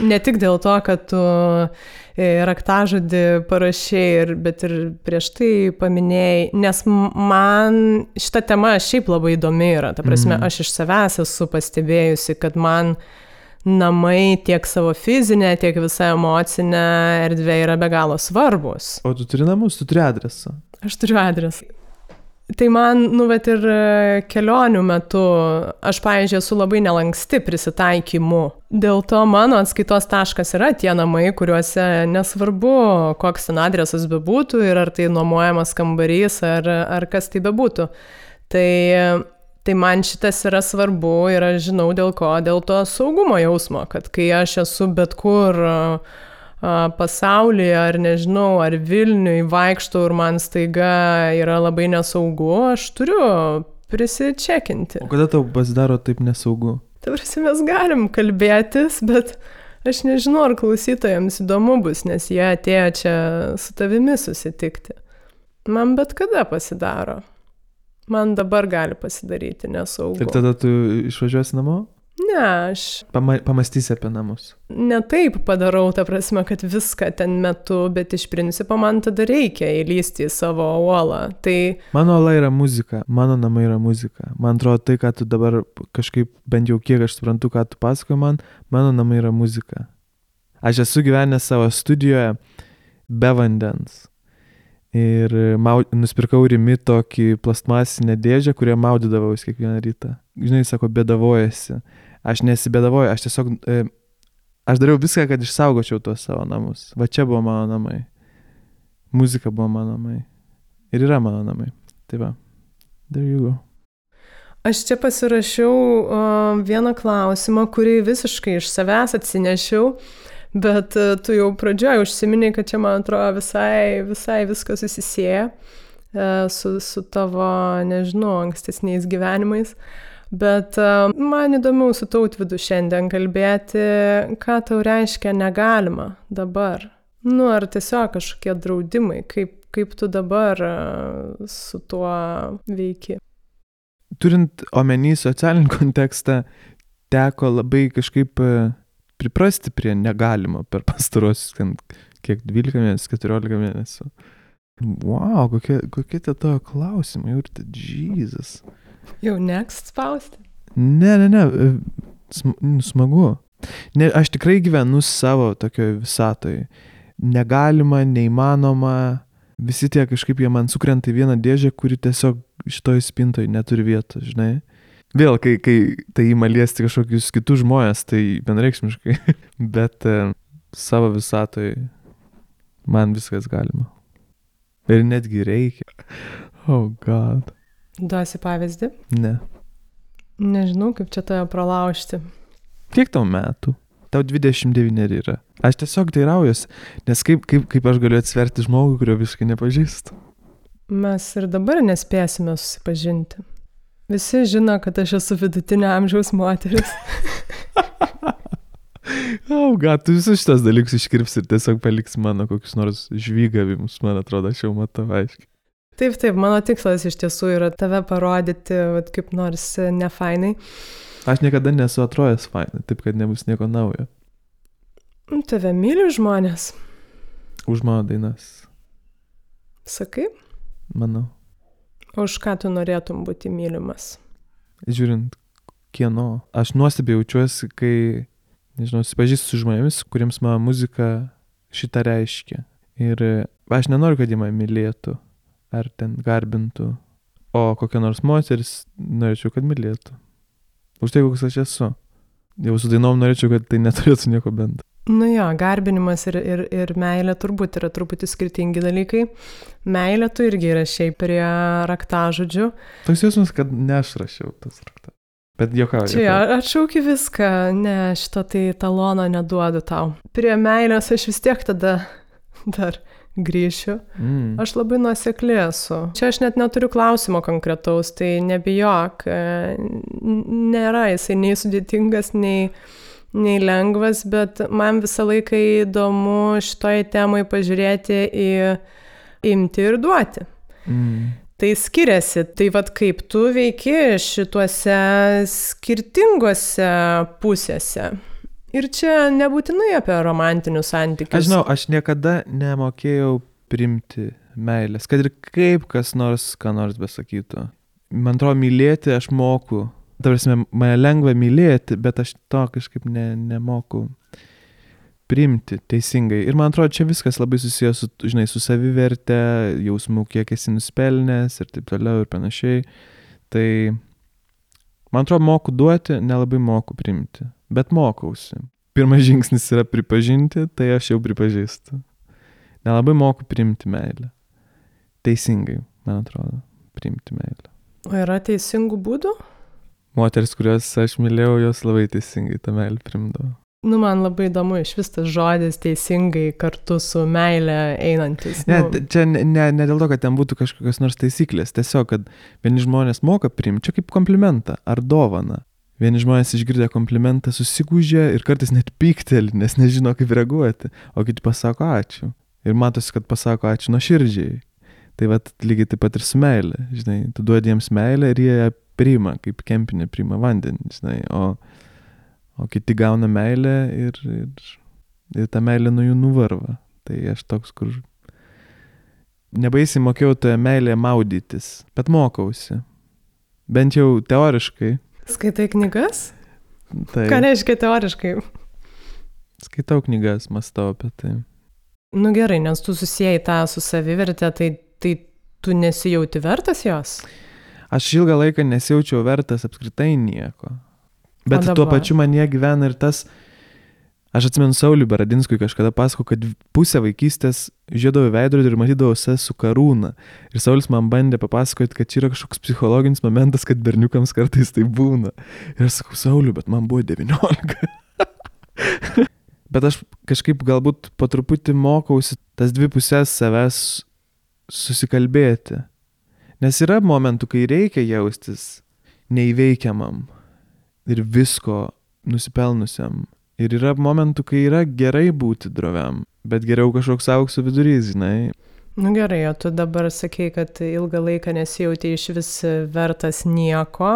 ne tik dėl to, kad tu e, raktažodį parašiai, bet ir prieš tai paminėjai, nes man šita tema šiaip labai įdomi yra. Ta prasme, mm. aš iš savęs esu pastebėjusi, kad man namai tiek savo fizinė, tiek visa emocinė erdvė yra be galo svarbus. O tu turi namus, tu turi adresą. Aš turiu adresą. Tai man, nu, bet ir e, kelionių metu, aš, pavyzdžiui, esu labai nelanksti prisitaikymu. Dėl to mano atskaitos taškas yra tie namai, kuriuose nesvarbu, koks ten adresas bebūtų ir ar tai nuomojamas kambarys, ar, ar kas tai bebūtų. Tai, tai man šitas yra svarbu ir aš žinau dėl ko, dėl to saugumo jausmo, kad kai aš esu bet kur uh, pasaulyje, ar nežinau, ar Vilniui vaikštau ir man staiga yra labai nesaugu, aš turiu prisičekinti. O kada tau pasidaro taip nesaugu? Tavrasi mes galim kalbėtis, bet aš nežinau, ar klausytojams įdomu bus, nes jie atėjo čia su tavimi susitikti. Man bet kada pasidaro. Man dabar gali pasidaryti nesaugu. Ir tada tu išvažiuosi namo? Ne, aš. Pama pamastysi apie namus. Ne taip padarau, ta prasme, kad viską ten metu, bet iš principo man tada reikia įlysti į savo uolą. Tai... Mano uola yra muzika, mano namai yra muzika. Man atrodo, tai, ką tu dabar kažkaip, bent jau kiek aš suprantu, ką tu pasakoji man, mano namai yra muzika. Aš esu gyvenęs savo studijoje be vandens. Ir maud... nusipirkau rimi tokį plastmasinę dėžę, kurią maudydavausi kiekvieną rytą. Žinai, sako, bėdavojasi aš nesibėdavoju, aš tiesiog, e, aš dariau viską, kad išsaugočiau tuos savo namus. Va čia buvo mano namai. Muzika buvo mano namai. Ir yra mano namai. Tai va, there you go. Aš čia pasirašiau uh, vieną klausimą, kurį visiškai iš savęs atsinešiau, bet uh, tu jau pradžioje užsiminiai, kad čia, man atrodo, visai, visai viskas susisėja uh, su, su tavo, nežinau, ankstesniais gyvenimais. Uh, Bet e, man įdomiau su tautvidu šiandien kalbėti, ką tau reiškia negalima dabar. Nu, ar tiesiog kažkokie draudimai, kaip, kaip tu dabar e, su tuo veiki. Turint omeny socialinį kontekstą, teko labai kažkaip e, priprasti prie negalimo per pastarosius, kiek 12 mėnesių, 14 mėnesių. Wow, kokie, kokie tie tavo klausimai, ir tai Jesus. Jau next spausti? Ne, ne, ne, e, nu, smagu. Ne, aš tikrai gyvenu savo tokioje visatoje. Negalima, neįmanoma, visi tie kažkaip jie man sukrenta į vieną dėžę, kuri tiesiog šitoj spintoje neturi vietos, žinai. Vėl, kai, kai tai įma liesti kažkokius kitus žmonės, tai vienreikšmiškai, [laughs] bet e, savo visatoje man viskas galima. Ir netgi reikia. Oh God. Duosi pavyzdį? Ne. Nežinau, kaip čia tave pralaužti. Kiek tau metų? Tau 29 yra. Aš tiesiog teiraujuosi, nes kaip, kaip, kaip aš galiu atsverti žmogų, kurio visiškai nepažįstu. Mes ir dabar nespėsime susipažinti. Visi žino, kad aš esu vidutinio amžiaus moteris. Auga, tu visus šitas dalykus iškirps ir tiesiog paliks mano kokius nors žvygavimus, man atrodo, aš jau matau aiškiai. Taip, taip, mano tikslas iš tiesų yra tave parodyti, vat, kaip nors e, nefainai. Aš niekada nesu atrodęs fainai, taip kad nebus nieko naujo. Nu, Tave myli žmonės, Už mano dainas, sakai, manau. Už ką tu norėtum būti mylimas? Žiūrint, kieno. Aš nuostabiai jaučiuosi, kai, nežinau, susipažįstu su žmonėmis, kuriems mano muzika šitą reiškia. Ir aš nenoriu, kad jie mane mylėtų ar ten garbintų, o kokia nors moteris norėčiau, kad mylėtų. Už tai, koks aš esu. Jau su dainom norėčiau, kad tai neturėtų nieko bendro. Nu jo, garbinimas ir, ir, ir meilė turbūt yra truputį skirtingi dalykai. Meilė tu irgi rašiai prie raktažodžių. Toks jausmas, kad ne aš rašiau tas raktą. Bet juokauju. Čia atšauki viską, ne, šito tai talono neduodu tau. Prie meilės aš vis tiek tada [laughs] dar grįšiu. Mm. Aš labai nuosekli esu. Čia aš net neturiu klausimo konkretaus, tai nebijok. e, Nėra jisai nei sudėtingas, nei, nei lengvas, bet man visą laiką įdomu šitoj temai pažiūrėti į imti ir duoti. Mm. Tai skiriasi, tai vad kaip tu veiki šituose skirtingose pusėse. Ir čia nebūtinai apie romantinius santykius. Aš žinau, aš niekada nemokėjau primti meilės, kad ir kaip kas nors, ką nors besakytų. Man atrodo, mylėti aš moku. Tarsi, mane lengva mylėti, bet aš to kažkaip ne, nemoku priimti teisingai. Ir man atrodo, čia viskas labai susijęs su, žinai, su saviverte, jausmu, kiek esi nuspelnęs ir taip toliau ir panašiai. Tai man atrodo, moku duoti, nelabai moku priimti, bet mokausi. Pirmas žingsnis yra pripažinti, tai aš jau pripažįstu. Nelabai moku priimti meilę. Teisingai, man atrodo, priimti meilę. O yra teisingų būdų? Moteris, kurias aš mylėjau, jos labai teisingai tą meilę primdavo. Nu, man labai įdomu iš vis tas žodis teisingai kartu su meile einantis. Ne, nu, čia ne, ne, ne dėl to, kad ten būtų kažkokios nors taisyklės, tiesiog, kad vieni žmonės moka priimti, čia kaip komplimentą ar dovaną. Vieni žmonės išgirdę komplimentą susigūžia ir kartais net pykteli, nes nežino, kaip reaguoti, o kiti pasako ačiū. Ir matosi, kad pasako ačiū nuo širdžiai. Tai va lygiai taip pat ir su meilė, žinai, tu duodi jiems meilę ir jie priima, kaip kempinė priima vandenį, žinai, o, o kiti gauna meilę ir, ir, ir ta meilė nuo jų nuvarva. Tai aš toks, kur nebaisiai mokėjau toje meilėje maudytis, bet mokausi. Bent jau teoriškai. Skaitai knygas? Tai Ką reiškia teoriškai? skaitau knygas, mastau apie tai. Nu gerai, nes tu susijai tą su savivertė, tai, tai tu nesijauti vertas jos? Aš ilgą laiką nesijaučiau vertas apskritai nieko. Bet tuo pačiu man jie gyvena ir tas, aš atsimenu Sauliu Baradinskui kažkada pasako, kad pusę vaikystės žiūrėdavau į veidrodį ir matydavau save su karūna. Ir Saulis man bandė papasakoti, kad čia yra kažkoks psichologinis momentas, kad berniukams kartais tai būna. Ir aš sakau, Sauliu, bet man buvo 19. [laughs] bet aš kažkaip galbūt po truputį mokausi tas dvi pusės savęs susikalbėti. Nes yra momentų, kai reikia jaustis neįveikiamam ir visko nusipelnusiam. Ir yra momentų, kai yra gerai būti droviam, bet geriau kažkoks aukso vidurys, žinai. Nu gerai, o tu dabar sakei, kad ilgą laiką nesijauti iš vis vertas nieko.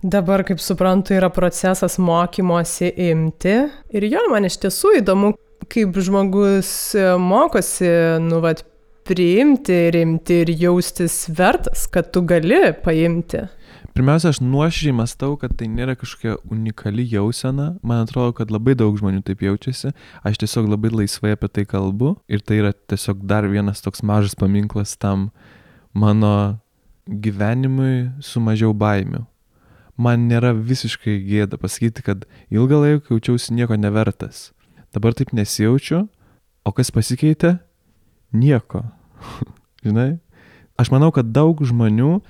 Dabar, kaip suprantu, yra procesas mokymosi imti. Ir jo, man iš tiesų įdomu, kaip žmogus mokosi, nu, vat, priimti, rimti ir jaustis vertas, kad tu gali paimti. Pirmiausia, aš nuoširdžiai mastau, kad tai nėra kažkokia unikali jausena. Man atrodo, kad labai daug žmonių taip jaučiasi. Aš tiesiog labai laisvai apie tai kalbu. Ir tai yra tiesiog dar vienas toks mažas paminklas tam mano gyvenimui su mažiau baimių. Man nėra visiškai gėda pasakyti, kad ilgą laiką jaučiausi nieko nevertas. Dabar taip nesijaučiu. O kas pasikeitė? Nieko. [laughs] Žinai? Aš manau, kad daug žmonių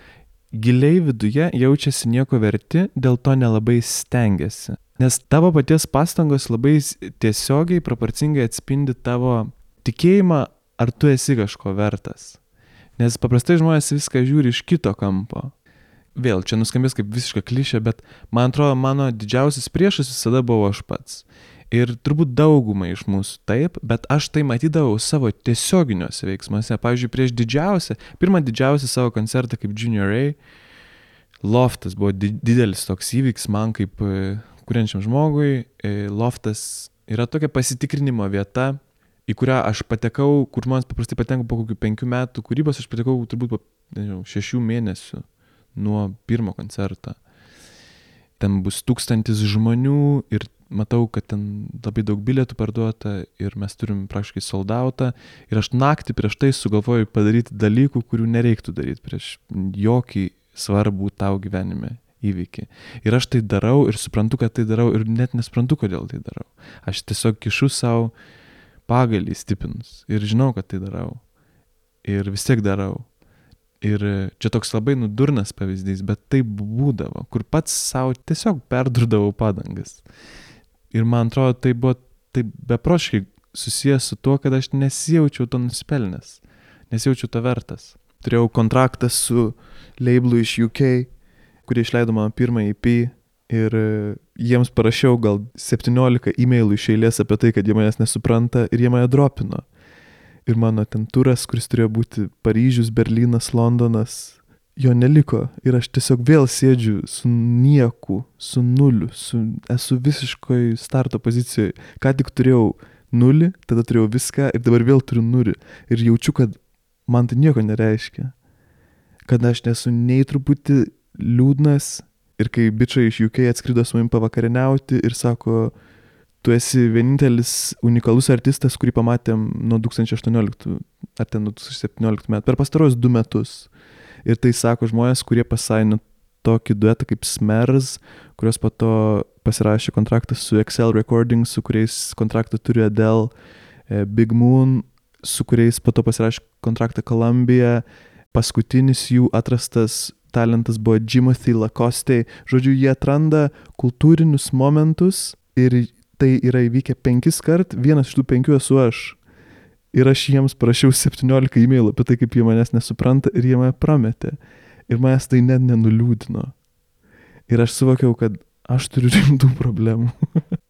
giliai viduje jaučiasi nieko verti, dėl to nelabai stengiasi. Nes tavo paties pastangos labai tiesiogiai, proporcingai atspindi tavo tikėjimą, ar tu esi kažko vertas. Nes paprastai žmonės viską žiūri iš kito kampo. Vėl, čia nuskambės kaip visiška klišė, bet man atrodo, mano didžiausias priešas visada buvo aš pats. Ir turbūt daugumai iš mūsų taip, bet aš tai matydavau savo tiesioginiuose veiksmuose. Pavyzdžiui, prieš didžiausią, pirmą didžiausią savo koncertą kaip Junior A, Loftas buvo di didelis toks įvyks man kaip e, kuriančiam žmogui. E, Loftas yra tokia pasitikrinimo vieta, į kurią aš patekau, kur žmonės paprastai patenka po kokių penkių metų kūrybos, aš patekau turbūt po, nežinau, šešių mėnesių nuo pirmo koncerto. Ten bus tūkstantis žmonių ir matau, kad ten labai daug bilietų parduota ir mes turim praktiškai soldautą. Ir aš naktį prieš tai sugalvoju padaryti dalykų, kurių nereiktų daryti prieš jokį svarbų tau gyvenime įvykį. Ir aš tai darau ir suprantu, kad tai darau ir net nesprantu, kodėl tai darau. Aš tiesiog kišu savo pagalį stipinus ir žinau, kad tai darau. Ir vis tiek darau. Ir čia toks labai nudurnas pavyzdys, bet tai būdavo, kur pats savo tiesiog perdurdavau padangas. Ir man atrodo, tai buvo taip beproškai susijęs su tuo, kad aš nesijaučiau to nusipelnęs, nesijaučiau to vertas. Turėjau kontraktą su labelu iš UK, kurie išleido mano pirmąjį EP ir jiems parašiau gal 17 e-mailų iš eilės apie tai, kad jie manęs nesupranta ir jie mane dropino. Ir mano ten turas, kuris turėjo būti Paryžius, Berlynas, Londonas, jo neliko. Ir aš tiesiog vėl sėdžiu su nieku, su nuliu, su, esu visiškoj starto pozicijoje. Ką tik turėjau nulį, tada turėjau viską ir dabar vėl turiu nulį. Ir jaučiu, kad man tai nieko nereiškia. Kad aš nesu nei truputį liūdnas, Ir kai bičiai iš UK atskrido su manim pavakarieniauti ir sako, tu esi vienintelis unikalus artistas, kurį pamatėm nuo 2018 ar ten nuo 2017 metų, per pastarojus du metus. Ir tai sako žmonės, kurie pasaino tokį duetą kaip Smers, kurios po to pasirašė kontraktą su Excel Recordings, su kuriais kontraktą turi Adele, e, Big Moon, su kuriais po to pasirašė kontraktą Columbia. Paskutinis jų atrastas talentas buvo Jimothy Lacoste. Žodžiu, jie atranda kultūrinius momentus ir tai yra įvykę penkis kart, vienas iš tų penkių esu aš. Ir aš jiems parašiau 17 e-mailų apie tai, kaip jie manęs nesupranta ir jie mane prametė. Ir manęs tai net nenuliūdino. Ir aš suvokiau, kad aš turiu rimtų problemų. [laughs]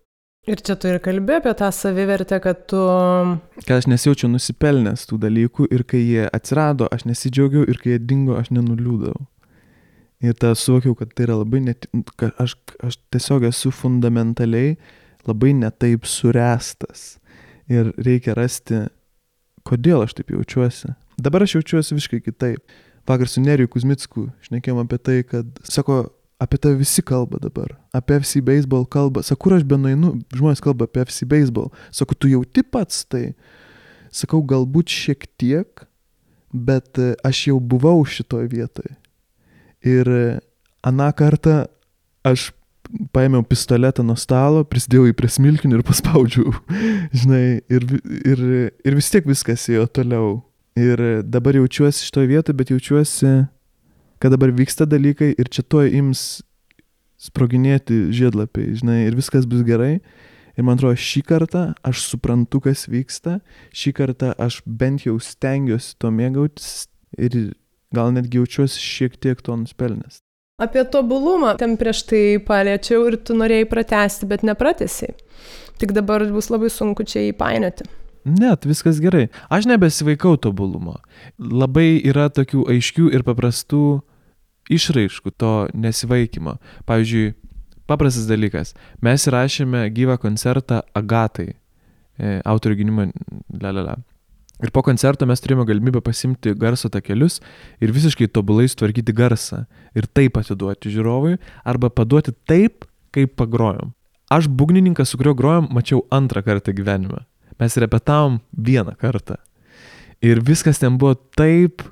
Ir čia tu ir kalbė apie tą savivertę, kad tu... Kad aš nesijaučiu nusipelnęs tų dalykų ir kai jie atsirado, aš nesidžiaugiau ir kai jie dingo, aš nenuliūdau. Ir tada suvokiau, kad tai yra labai net, kad aš, aš tiesiog esu fundamentaliai labai netaip surestas. Ir reikia rasti, kodėl aš taip jaučiuosi. Dabar aš jaučiuosi visiškai kitaip. Vakar su Neriju Kuzmicku šnekėjom apie tai, kad, sako, apie tai visi kalba dabar. Apie FC baseball kalba. Sakau, kur aš benuinu, žmonės kalba apie FC baseball. Sakau, tu jauti pats tai. Sakau, galbūt šiek tiek, bet aš jau buvau šitoje vietoje. Ir aną kartą aš paėmiau pistoletą nuo stalo, prisidėjau į prie smilkinių ir paspaudžiau. [laughs] Žinai, ir, ir, ir vis tiek viskas ėjo toliau. Ir dabar jaučiuosi šitoje vietoje, bet jaučiuosi, kad dabar vyksta dalykai ir čia tuo ims sproginėti žiedlapiai, žinai, ir viskas bus gerai. Ir man atrodo, šį kartą aš suprantu, kas vyksta, šį kartą aš bent jau stengiuosi to mėgautis ir gal netgi jaučiuosi šiek tiek to nuspelnęs. Apie tobulumą ten prieš tai paliečiau ir tu norėjai pratesti, bet nepratesi. Tik dabar bus labai sunku čia įpainioti. Net, viskas gerai. Aš nebesivaikau tobulumo. Labai yra tokių aiškių ir paprastų išraiškų to nesivaikymo. Pavyzdžiui, paprastas dalykas. Mes įrašėme gyvą koncertą Agatai, e, autorių gynimo, lalala. Ir po koncerto mes turėjome galimybę pasimti garso takelius ir visiškai tobulai sutvarkyti garsą. Ir taip atiduoti žiūrovui, arba paduoti taip, kaip pagrojom. Aš būgnininką, su kuriuo grojom, mačiau antrą kartą gyvenime. Mes repetavom vieną kartą. Ir viskas ten buvo taip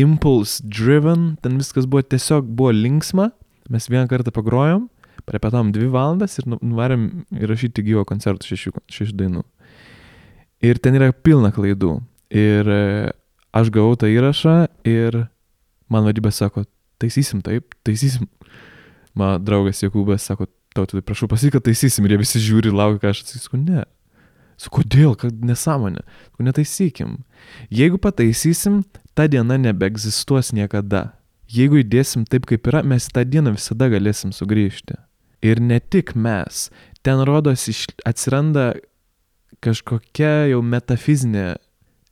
impulse driven, ten viskas buvo tiesiog buvo linksma. Mes vieną kartą pagrojom, repetavom dvi valandas ir nu, nuvarėm įrašyti gyvo koncertų šešių, šešių dainų. Ir ten yra pilna klaidų. Ir e, aš gavau tą įrašą ir man vadybė sako, taisysim taip, taisysim. Mano draugas Jokūbas sako, tau tai prašau pasakyk, kad taisysim. Ir jie visi žiūri, laukia, ką aš atsakysiu, ne. Su kodėl, kad nesąmonė. Sakau, netaisykim. Jeigu pataisysim, ta diena nebeegzistuos niekada. Jeigu įdėsim taip, kaip yra, mes tą dieną visada galėsim sugrįžti. Ir ne tik mes, ten rodos iš, atsiranda kažkokia jau metafizinė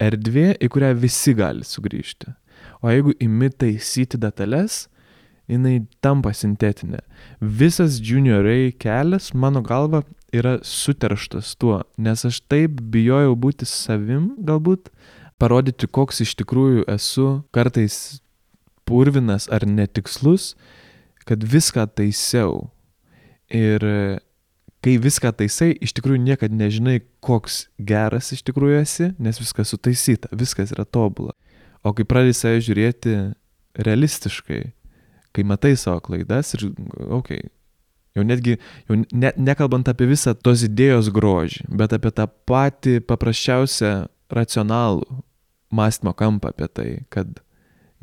erdvė, į kurią visi gali sugrįžti. O jeigu imi taisyti detalės, jinai tampa sintetinė. Visas Junior Ray kelias, mano galva, yra suterštas tuo, nes aš taip bijojau būti savim, galbūt, parodyti, koks iš tikrųjų esu, kartais purvinas ar netikslus, kad viską taisiau. Ir kai viską taisai, iš tikrųjų niekada nežinai, koks geras iš tikrųjų esi, nes viskas sutaisyta, viskas yra tobula. O kai pradedi save žiūrėti realistiškai, kai matai savo klaidas ir, okei, okay, jau netgi, jau ne, nekalbant apie visą tos idėjos grožį, bet apie tą patį paprasčiausią racionalų mąstymo kampą apie tai, kad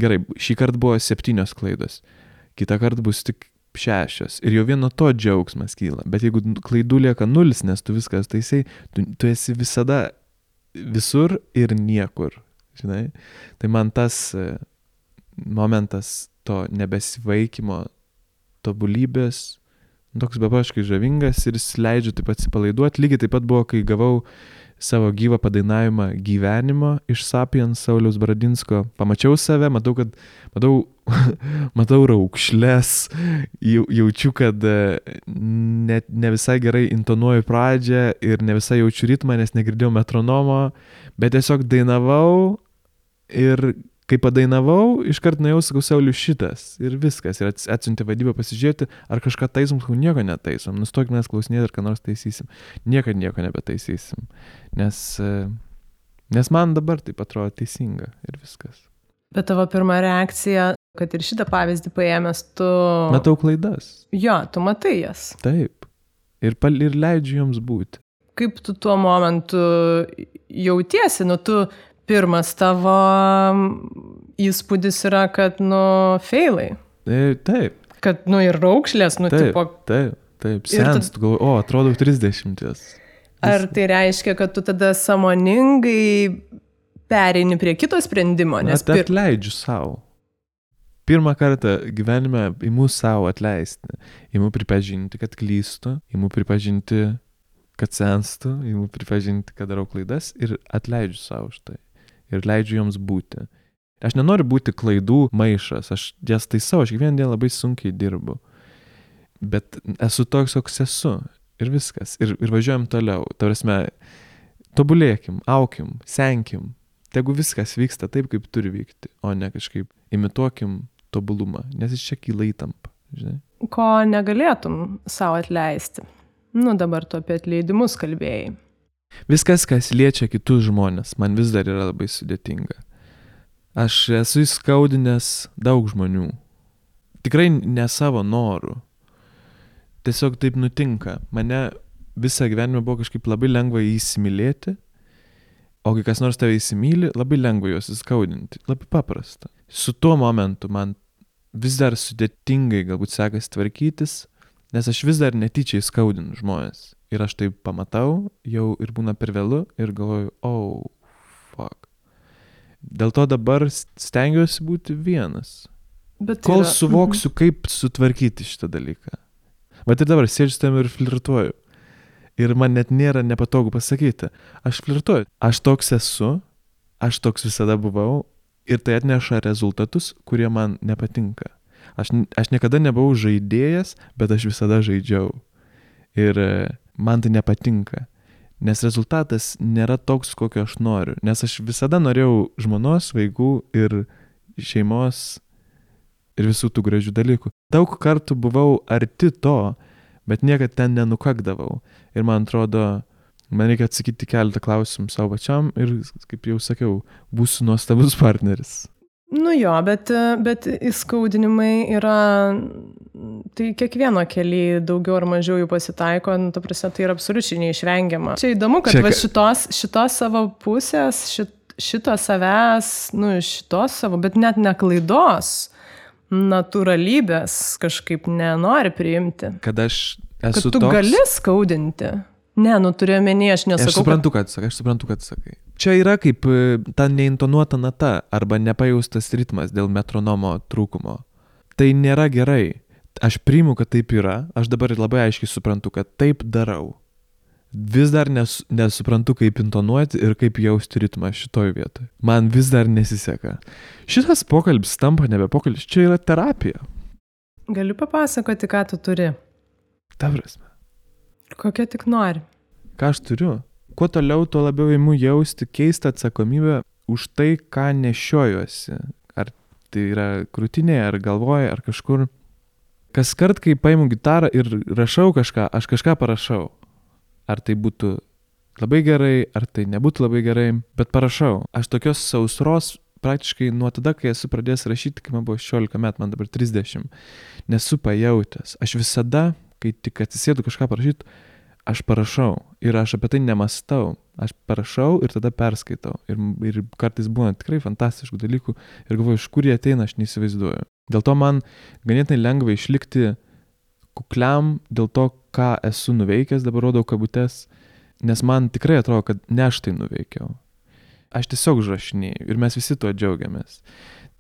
gerai, šį kartą buvo septynios klaidos, kitą kartą bus tik šešios ir jau vieno to džiaugsmas kyla. Bet jeigu klaidų lieka nulis, nes tu viskas taisai, tu, tu esi visada visur ir niekur. Žinai? Tai man tas e, momentas to nebesivaikymo tobulybės, toks bepaškai žavingas ir jis leidžia taip atsipalaiduoti. Lygiai taip pat buvo, kai gavau savo gyvą padainavimą gyvenimo iš Sapiens Sauliaus Bradinsko. Pamačiau save, matau, kad matau [laughs] matau raukšlės, jaučiu, kad e, ne, ne visai gerai intonuoju pradžią ir ne visai jaučiu ritmą, nes negirdėjau metronomo, bet tiesiog dainavau ir kai padainavau, iškart nuėjau, sakau, Sauliu šitas ir viskas. Ir atsiuntė vadybą pasižiūrėti, ar kažką taisom, sakau, nieko netaisom. Nustokime mes klausinėti, ar ką nors taisysim. Niekada nieko nebetaisysim. Nes, e, nes man dabar tai atrodo teisinga ir viskas. Bet tavo pirma reakcija, kad ir šitą pavyzdį paėmęs, tu... Matau klaidas. Jo, tu matai jas. Taip. Ir, pal, ir leidžiu joms būti. Kaip tu tuo momentu jautiesi, nu tu pirmas tavo įspūdis yra, kad, nu, feilai. E, taip. Kad, nu, ir raukšlės, nu, taip, tipo. Taip, taip. Sens, tu galvoji, o, atrodo 30. Ar tai reiškia, kad tu tada samoningai pereini prie kito sprendimo, nes... Aš pir... atleidžiu savo. Pirmą kartą gyvenime įmu savo atleisti, įmu pripažinti, kad klystu, įmu pripažinti, kad senstu, įmu pripažinti, kad darau klaidas ir atleidžiu savo už tai. Ir leidžiu joms būti. Aš nenoriu būti klaidų maišas, aš jas taisau, aš kiekvieną dieną labai sunkiai dirbu. Bet esu toks, koks esu. Ir viskas. Ir, ir važiuojam toliau. Tavrasme, tobulėkim, aukim, senkim, Tegu viskas vyksta taip, kaip turi vykti, o ne kažkaip imituokim tobulumą, nes iš čia kyla įtampa. Žinai? Ko negalėtum savo atleisti? Nu dabar tu apie atleidimus kalbėjai. Viskas, kas liečia kitus žmonės, man vis dar yra labai sudėtinga. Aš esu įskaudinęs daug žmonių. Tikrai ne savo norų. Tiesiog taip nutinka. Mane visą gyvenimą buvo kažkaip labai lengva įsimylėti O kai kas nors tave įsimylė, labai lengva juos įskaudinti, labai paprasta. Su tuo momentu man vis dar sudėtingai galbūt sekasi tvarkytis, nes aš vis dar netyčiai skaudinu žmonės. Ir aš tai pamatau, jau ir būna per vėlu ir galvoju, oh, fuck. Dėl to dabar stengiuosi būti vienas. Bet Kol yra... suvoksiu, kaip sutvarkyti šitą dalyką. Bet ir dabar sėdžiu tam ir flirtuoju. Ir man net nėra nepatogu pasakyti. Aš flirtuoju. Aš toks esu, aš toks visada buvau ir tai atneša rezultatus, kurie man nepatinka. Aš, aš niekada nebuvau žaidėjas, bet aš visada žaidžiau. Ir man tai nepatinka. Nes rezultatas nėra toks, kokio aš noriu. Nes aš visada norėjau žmonos, vaikų ir šeimos ir visų tų gražių dalykų. Daug kartų buvau arti to, bet niekad ten nenukakdavau. Ir man atrodo, man reikia atsakyti keletą klausimų savo pačiam ir, kaip jau sakiau, būsiu nuostabus partneris. Nu jo, bet, bet įskaudinimai yra, tai kiekvieno keli daugiau ar mažiau jų pasitaiko, nu, ta prasme, tai yra absoliučiai neišvengiama. Čia įdomu, kad Čia... va, šitos, šitos savo pusės, šit, šito savęs, nu, šitos savo, bet net ne klaidos, natūralybės kažkaip nenori priimti. Kad aš esu. Kad tu toks... gali skaudinti. Ne, nu turiu menį, aš nesakau. Aš suprantu, kad sakai, aš suprantu, kad sakai. Čia yra kaip e, ta neintonuota nata arba nepajaustas ritmas dėl metronomo trūkumo. Tai nėra gerai. Aš priimu, kad taip yra, aš dabar labai aiškiai suprantu, kad taip darau. Vis dar nes, nesuprantu, kaip intonuoti ir kaip jausti ritmą šitoj vietoj. Man vis dar nesiseka. Šitas pokalbis tampa nebe pokalbis, čia yra terapija. Galiu papasakoti, ką tu turi. Ta prasme. Kokia tik nori. Ką aš turiu? Kuo toliau, tuo labiau įimu jausti keistą atsakomybę už tai, ką nešiojuosi. Ar tai yra krūtinėje, ar galvoje, ar kažkur. Kas kart, kai paimu gitarą ir rašau kažką, aš kažką parašau. Ar tai būtų labai gerai, ar tai nebūtų labai gerai, bet parašau. Aš tokios sausros praktiškai nuo tada, kai esu pradėjęs rašyti, kai man buvo 16 metų, man dabar 30, nesu pajautęs. Aš visada, kai tik atsisėdu kažką parašyti, aš parašau ir aš apie tai nemastau. Aš parašau ir tada perskaitau. Ir, ir kartais būna tikrai fantastiškų dalykų ir galvoju, iš kur jie ateina, aš neįsivaizduoju. Dėl to man ganėtinai lengva išlikti kukliam dėl to, ką esu nuveikęs, dabar rodau kabutes, nes man tikrai atrodo, kad ne aš tai nuveikiau. Aš tiesiog užrašinėjau ir mes visi tuo džiaugiamės.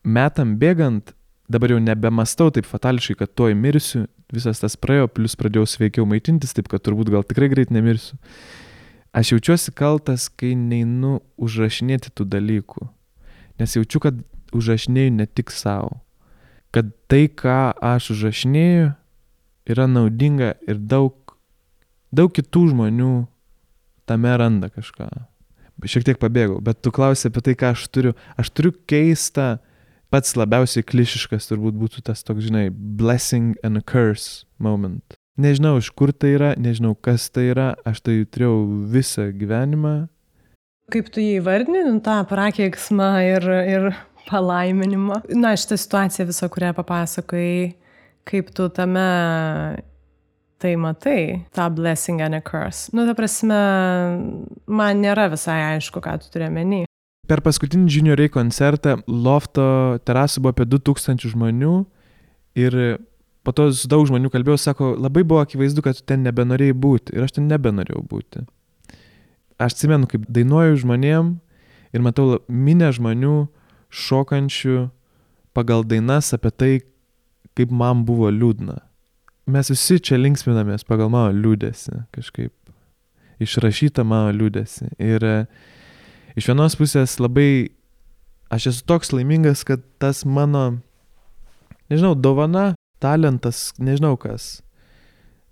Metam bėgant, dabar jau nebemastau taip fatališkai, kad tuoj mirsiu, visas tas praėjo, plus pradėjau sveikiau maitintis, taip kad turbūt gal tikrai greit nemirsiu. Aš jaučiuosi kaltas, kai neinu užrašinėti tų dalykų, nes jaučiu, kad užrašinėjau ne tik savo, kad tai, ką aš užrašinėjau, yra naudinga ir daug, daug kitų žmonių tame randa kažką. Šiek tiek pabėgau, bet tu klausai apie tai, ką aš turiu. Aš turiu keistą, pats labiausiai klišiškas turbūt būtų tas toks, žinai, blessing and curse moment. Nežinau, iš kur tai yra, nežinau, kas tai yra, aš tai turėjau visą gyvenimą. Kaip tu jį įvardini, nu, tą prakeiksmą ir, ir palaiminimą? Na, šitą situaciją visą, kurią papasakai, kaip tu tame tai matai, tą blessing and a curse. Nu, ta prasme, man nėra visai aišku, ką tu turi menį. Per paskutinį junioriai koncertą Lofto terasų buvo apie 2000 žmonių ir po to su daug žmonių kalbėjau, sako, labai buvo akivaizdu, kad tu ten nebenorėjai būti ir aš ten nebenorėjau būti. Aš atsimenu, kaip dainuoju žmonėm ir matau minę žmonių šokančių pagal dainas apie tai, kaip man buvo liūdna. Mes visi čia linksminamės pagal mano liūdėsi kažkaip. Išrašyta mano liūdėsi. Ir uh, iš vienos pusės labai, aš esu toks laimingas, kad tas mano, nežinau, dovana, talentas, nežinau kas,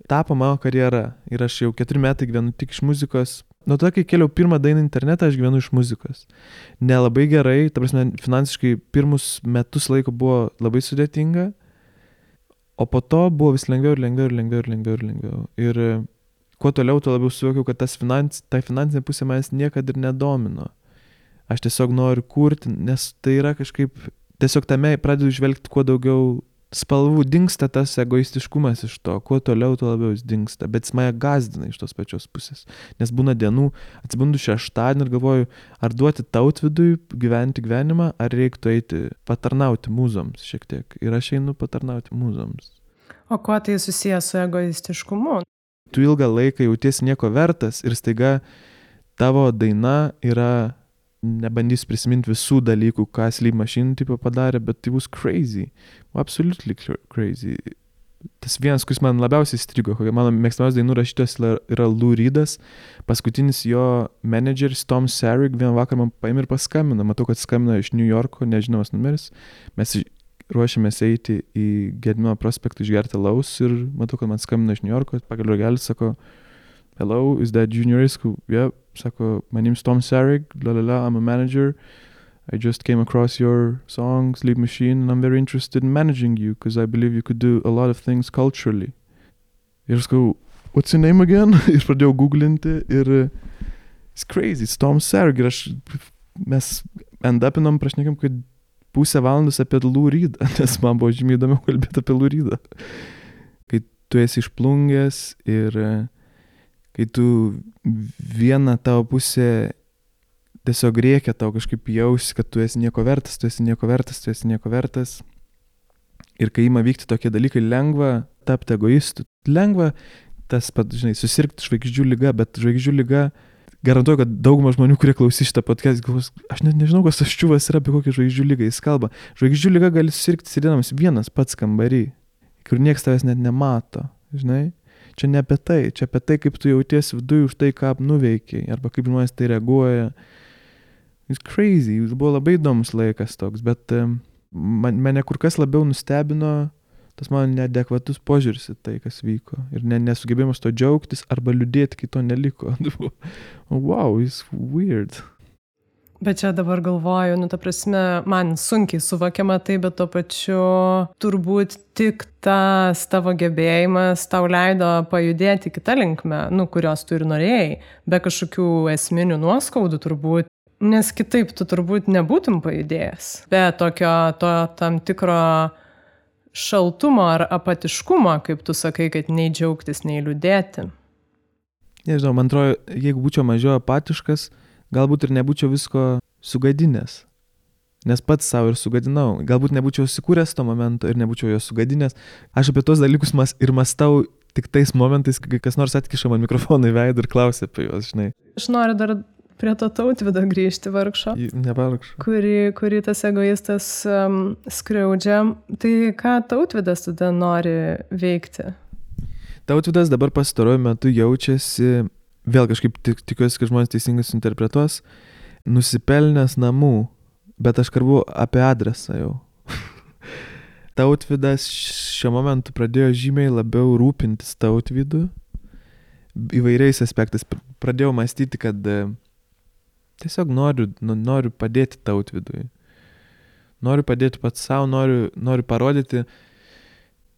tapo mano karjera. Ir aš jau keturi metai gyvenu tik iš muzikos. Nuo to, kai keliau pirmą dainą internetą, aš gyvenu iš muzikos. Nelabai gerai, ta prasme, finansiškai pirmus metus laiko buvo labai sudėtinga, o po to buvo vis lengviau ir lengviau ir lengviau ir lengviau ir lengviau. Ir kuo toliau, tuo labiau suvokiau, kad finans, ta finansinė pusė manęs niekada ir nedomino. Aš tiesiog noriu kurti, nes tai yra kažkaip, tiesiog tame pradedu žvelgti kuo daugiau spalvų, dinksta tas egoistiškumas iš to, kuo toliau, tuo labiau jis dinksta, bet jis mane gazdina iš tos pačios pusės. Nes būna dienų, atsibundu šeštadienį ir galvoju, ar duoti tautvidui gyventi gyvenimą, ar reiktų eiti patarnauti mūzoms šiek tiek. Ir aš einu patarnauti mūzoms. O kuo tai susijęs su egoistiškumu? Tu ilgą laiką jautiesi nieko vertas ir staiga tavo daina yra, nebandysiu prisiminti visų dalykų, ką Sleep Machine tipo padarė, bet tai bus crazy. Absolutely crazy. Tas vienas, kuris man labiausiai strigo, kokia mano mėgstamiausias dainų rašytojas yra Lou Reedas, paskutinis jo menedžeris Tom Sarek vieną vakarą man paėmė ir paskambino, matau, kad skambina iš New Yorko, nežinomas numeris, mes ruošiamės eiti į Gedmino prospektą išgerti laus ir matau, kad man skambina iš New Yorko, pagal rogelį sako, hello, is that junior school? Yeah, sako, my name's Tom Sarek, la la la, I'm a manager. I just came across your song, Sleep Machine, and I'm very interested in managing you because I believe you could do a lot of things culturally. Ir sakau, what's your name again? [laughs] ir pradėjau googlinti ir it's crazy, it's Tom Sarek. Ir aš, mes end upinom, prašnekėm, kad pusę valandos apie lūrydą, [laughs] nes man buvo žymiai įdomiau kalbėti apie lūrydą. Kai tu esi išplungęs ir e, kai tu vieną tavo pusę tiesiog reikia tau kažkaip jausti, kad tu esi nieko vertas, tu esi nieko vertas, tu esi nieko vertas. Ir kai ima vykti tokie dalykai, lengva tapti egoistu. Lengva tas pat, žinai, susirgti žvaigždžių lyga, bet žvaigždžių lyga garantuoju, kad dauguma žmonių, kurie klausys šitą podcast, galvos, aš net nežinau, kas tas čiuvas yra, apie kokią žvaigždžių lygą jis kalba. Žvaigždžių lyga gali susirgti sėdėdamas vienas pats kambarį. kur niekas tavęs net nemato, žinai. Čia ne apie tai, čia apie tai, kaip tu jautiesi viduje už tai, ką nuveikiai, arba kaip žmonės tai reaguoja. It's crazy, jis buvo labai įdomus laikas toks, bet man, mane kur kas labiau nustebino tas mano neadekvatus požiūris į tai, kas vyko. Ir ne, nesugebėjimas to džiaugtis arba liūdėti, kai to neliko. [laughs] wow, it's weird. Bet čia dabar galvoju, nu, ta prasme, man sunkiai suvokiama tai, bet tuo pačiu turbūt tik tas tavo gebėjimas tau leido pajudėti kitą linkmę, nu, kurios tu ir norėjai, be kažkokių esminių nuoskaudų turbūt, nes kitaip tu turbūt nebūtum pajudėjęs. Be tokio to tam tikro šaltumo ar apatiškumo, kaip tu sakai, kad nei džiaugtis, nei liūdėti. Nežinau, man atrodo, jeigu būčiau mažiau apatiškas, galbūt ir nebūčiau visko sugadinęs. Nes pats savo ir sugadinau. Galbūt nebūčiau įsikūręs to momento ir nebūčiau jo sugadinęs. Aš apie tos dalykus mas ir mastau tik tais momentais, kai kas nors atkiša man mikrofoną į veidą ir klausia apie juos, žinai. Aš noriu dar prie to tautvido grįžti vargšo. Nevargšo. Kurį, kurį tas egoistas um, skriaudžia. Tai ką tautvidas tada nori veikti? Tautvidas dabar pastaruoju metu jaučiasi vėl kažkaip tik, tikiuosi, kad žmonės teisingai suinterpretuos, nusipelnęs namų, bet aš kalbu apie adresą jau. [laughs] Tautvidas šiuo momentu pradėjo žymiai labiau rūpintis tautvidu įvairiais aspektais. Pradėjau mąstyti, kad tiesiog noriu, nu, noriu padėti tautvidui. Noriu padėti pats savo, noriu, noriu parodyti,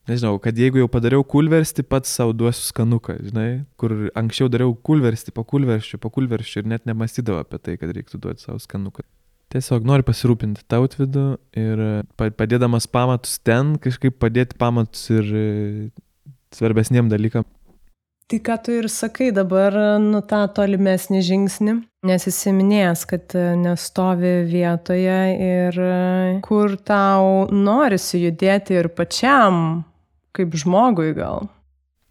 nežinau, kad jeigu jau padariau kulverstį, pats savo duosiu skanuką, žinai, kur anksčiau dariau kulverstį po kulverščių, po kulverščių ir net nemastydavau apie tai, kad reiktų duoti savo skanuką. Tiesiog noriu pasirūpinti tautvidu ir padėdamas pamatus ten, kažkaip padėti pamatus ir e, svarbesniem dalykam. Tai ką tu ir sakai dabar, nu tą tolimesnį žingsnį, nes įsiminėjęs, kad e, nestovi vietoje ir e, kur tau norisi judėti ir pačiam kaip žmogui gal.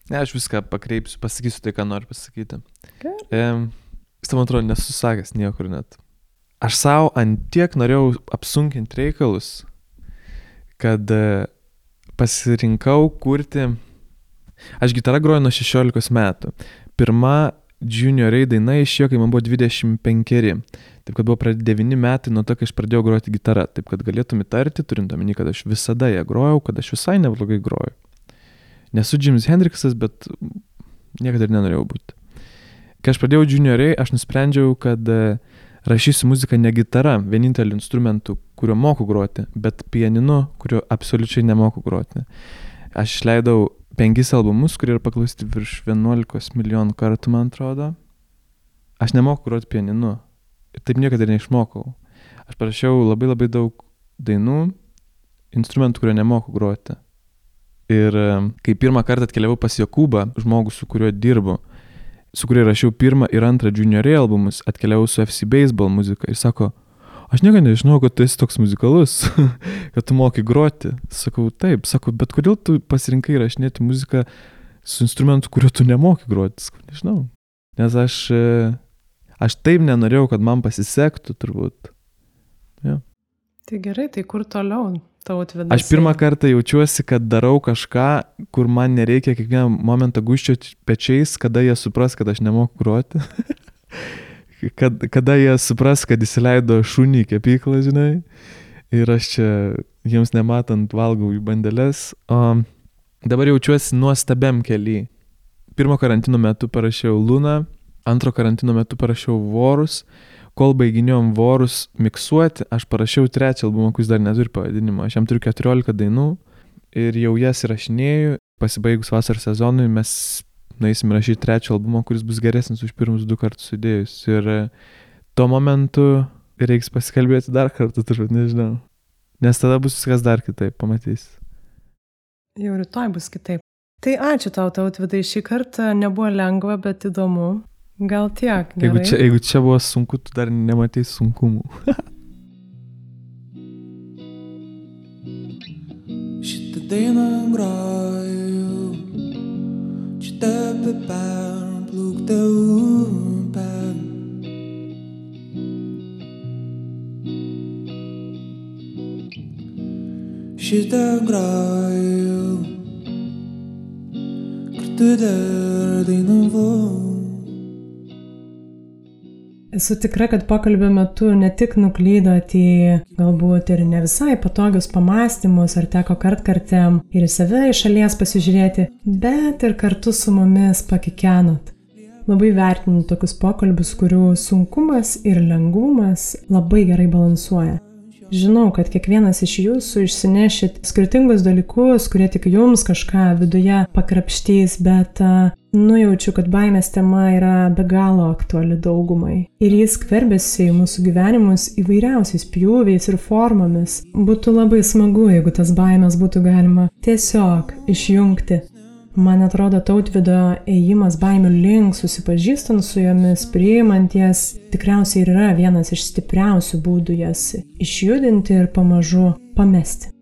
Ne, aš viską pakreipsiu, pasakysiu tai, ką noriu pasakyti. Okay. E, jis tam atrodo nesusakęs niekur net. Aš savo antiek norėjau apsunkinti reikalus, kad e, pasirinkau kurti. Aš gitarą groju nuo 16 metų. Pirma junioriai daina išėjo, kai man buvo 25. Taip kad buvo pradėti 9 metai nuo to, kai aš pradėjau groti gitarą. Taip kad galėtum įtarti, turint omeny, kad aš visada ją grojau, kad aš visai neblogai groju. Nesu Jimis Hendriksas, bet niekada ir nenorėjau būti. Kai aš pradėjau junioriai, aš nusprendžiau, kad e, rašysiu muziką ne gitara, vieninteliu instrumentu, kuriuo moku groti, bet pianinu, kuriuo absoliučiai nemoku groti. Aš išleidau penkis albumus, kurie yra paklausti virš 11 milijonų kartų, man atrodo. Aš nemoku groti pianinu. Ir taip niekada ir neišmokau. Aš parašiau labai labai daug dainų, instrumentų, kurio nemoku groti. Ir kai pirmą kartą atkeliavau pas Jokūbą, žmogų, su kuriuo dirbu, su kuriuo rašiau pirmą ir antrą junioriai albumus, atkeliavau su FC Baseball muzika ir sako, aš niekada nežinau, kad tu esi toks muzikalus, [laughs] kad tu moki groti. Sakau, taip, sako, bet kodėl tu pasirinkai rašinėti muziką su instrumentu, kuriuo tu nemoki groti? Sakau, nežinau. Nes aš, e, aš taip nenorėjau, kad man pasisektų turbūt. Ja. Tai gerai, tai kur toliau? Aš pirmą kartą jaučiuosi, kad darau kažką, kur man nereikia kiekvieną momentą guščioti pečiais, kada jie supras, kad aš nemoku groti. [laughs] kad, kada jie supras, kad įsileido šunį į kepyklą, žinai. Ir aš čia jiems nematant valgau į bandelės. O dabar jaučiuosi nuostabiam keliui. Pirmo karantino metu parašiau Luna, antro karantino metu parašiau Vorus kol baiginėjom vorus miksuoti, aš parašiau trečią albumą, kuris dar neturi pavadinimo. Aš jam turiu 14 dainų ir jau jas įrašinėjau. Pasibaigus vasaros sezonui mes nueisim rašyti trečią albumą, kuris bus geresnis už pirmus du kartus sudėjus. Ir e, tuo momentu reiks pasikalbėti dar kartą, turbūt nežinau. Nes tada bus viskas dar kitaip, pamatys. Jau rytoj bus kitaip. Tai ačiū tau, tautvidai, šį kartą nebuvo lengva, bet įdomu. Gal tiek. Gerai. Jeigu čia, jeigu čia buvo sunku, tu dar nematai sunkumų. Šitą dainą groju, Stappenpaar, ploeg de oerpaar. Shita graio, que te der de novo. Esu tikra, kad pokalbio metu ne tik nuklydot į galbūt ir ne visai patogius pamastymus, ar teko kartkartėm ir į save iš šalies pasižiūrėti, bet ir kartu su mumis pakikenot. Labai vertinu tokius pokalbius, kurių sunkumas ir lengvumas labai gerai balansuoja. Žinau, kad kiekvienas iš jūsų išsinešit skirtingus dalykus, kurie tik jums kažką viduje pakrapštys, bet nujaučiu, kad baimės tema yra be galo aktuali daugumai. Ir jis skverbėsi į mūsų gyvenimus įvairiausiais pjūviais ir formomis. Būtų labai smagu, jeigu tas baimės būtų galima tiesiog išjungti Man atrodo, tautvido ėjimas baimių link, susipažįstant su jomis, priimant jas, tikriausiai ir yra vienas iš stipriausių būdų jas išjudinti ir pamažu pamesti.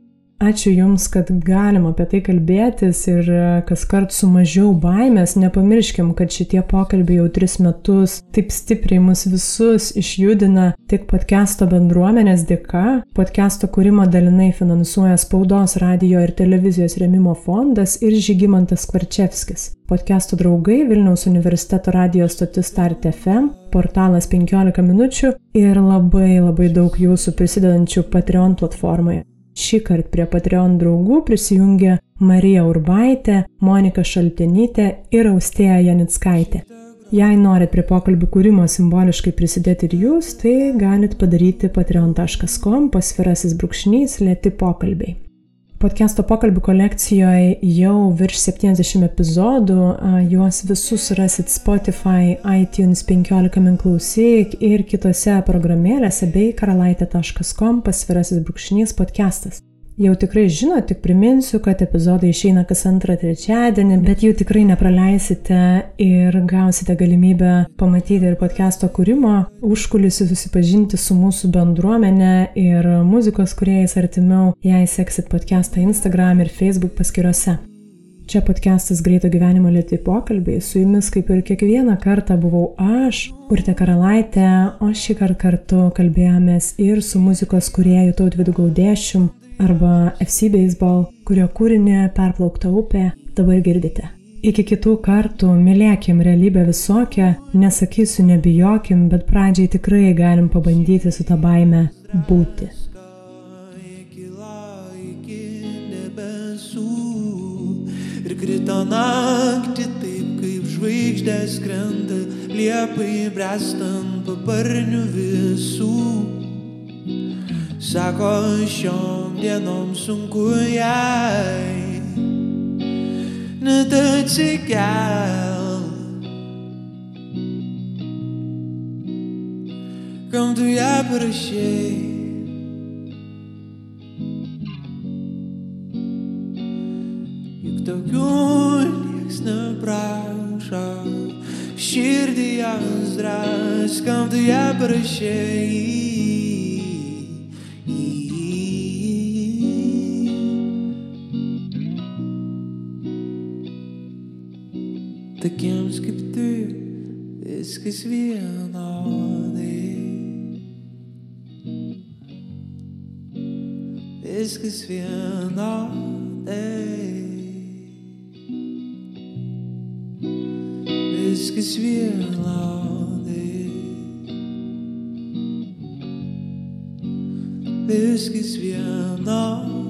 Ačiū Jums, kad galim apie tai kalbėtis ir e, kas kart su mažiau baimės. Nepamirškim, kad šitie pokalbiai jau tris metus taip stipriai mus visus išjudina tik podcast'o bendruomenės dėka. Podcast'o kūrimą dalinai finansuoja Spaudos, radio ir televizijos remimo fondas ir Žygimantas Kvarčevskis. Podcast'o draugai Vilniaus universiteto radio stotis Start FM, portalas 15 minučių ir labai labai daug jūsų prisidedančių Patreon platformoje. Šį kartą prie Patreon draugų prisijungė Marija Urbaitė, Monika Šaltenytė ir Austėja Janickaitė. Jei norit prie pokalbių kūrimo simboliškai prisidėti ir jūs, tai galit padaryti patreon.com pasvirasis brūkšnys lėti pokalbiai. Podcast'o pokalbių kolekcijoje jau virš 70 epizodų, juos visus rasit Spotify, iTunes 15 min klausyk ir kitose programėlėse bei karalaitė.com pasvirasis brūkšnys podcastas. Jau tikrai žinot, tik priminsiu, kad epizodai išeina kas antrą trečiadienį, bet jų tikrai nepraleisite ir gausite galimybę pamatyti ir podcast'o kūrimo, užkulisių susipažinti su mūsų bendruomenė ir muzikos kuriejais artimiau, jei seksit podcast'ą Instagram ir Facebook paskyrose. Čia podcastas Greito gyvenimo lėti pokalbiai, su jumis kaip ir kiekvieną kartą buvau aš, Urte Karalaitė, o šį kartą kartu kalbėjomės ir su muzikos kuriejų Tautvidu Gaudėšiu, arba FC Baseball, kurio kūrinį perplaukta upė dabar girdite. Iki kitų kartų mylėkim realybę visokią, nesakysiu nebijokim, bet pradžiai tikrai galim pabandyti su tą baime būti. Ir krito naktį taip, kaip žvaigždės krenta, liepai brestant paparnių visų. Sako, šiom dienom sunku jai net atsikel. Kam tu ją parašėjai? Juk tokių nieks neprašo, širdį jas dras, kam tu ją parašėjai? tokiems kaip tu viskas vienodai. Viskas vienodai. Viskas vienodai. Viskas vienodai.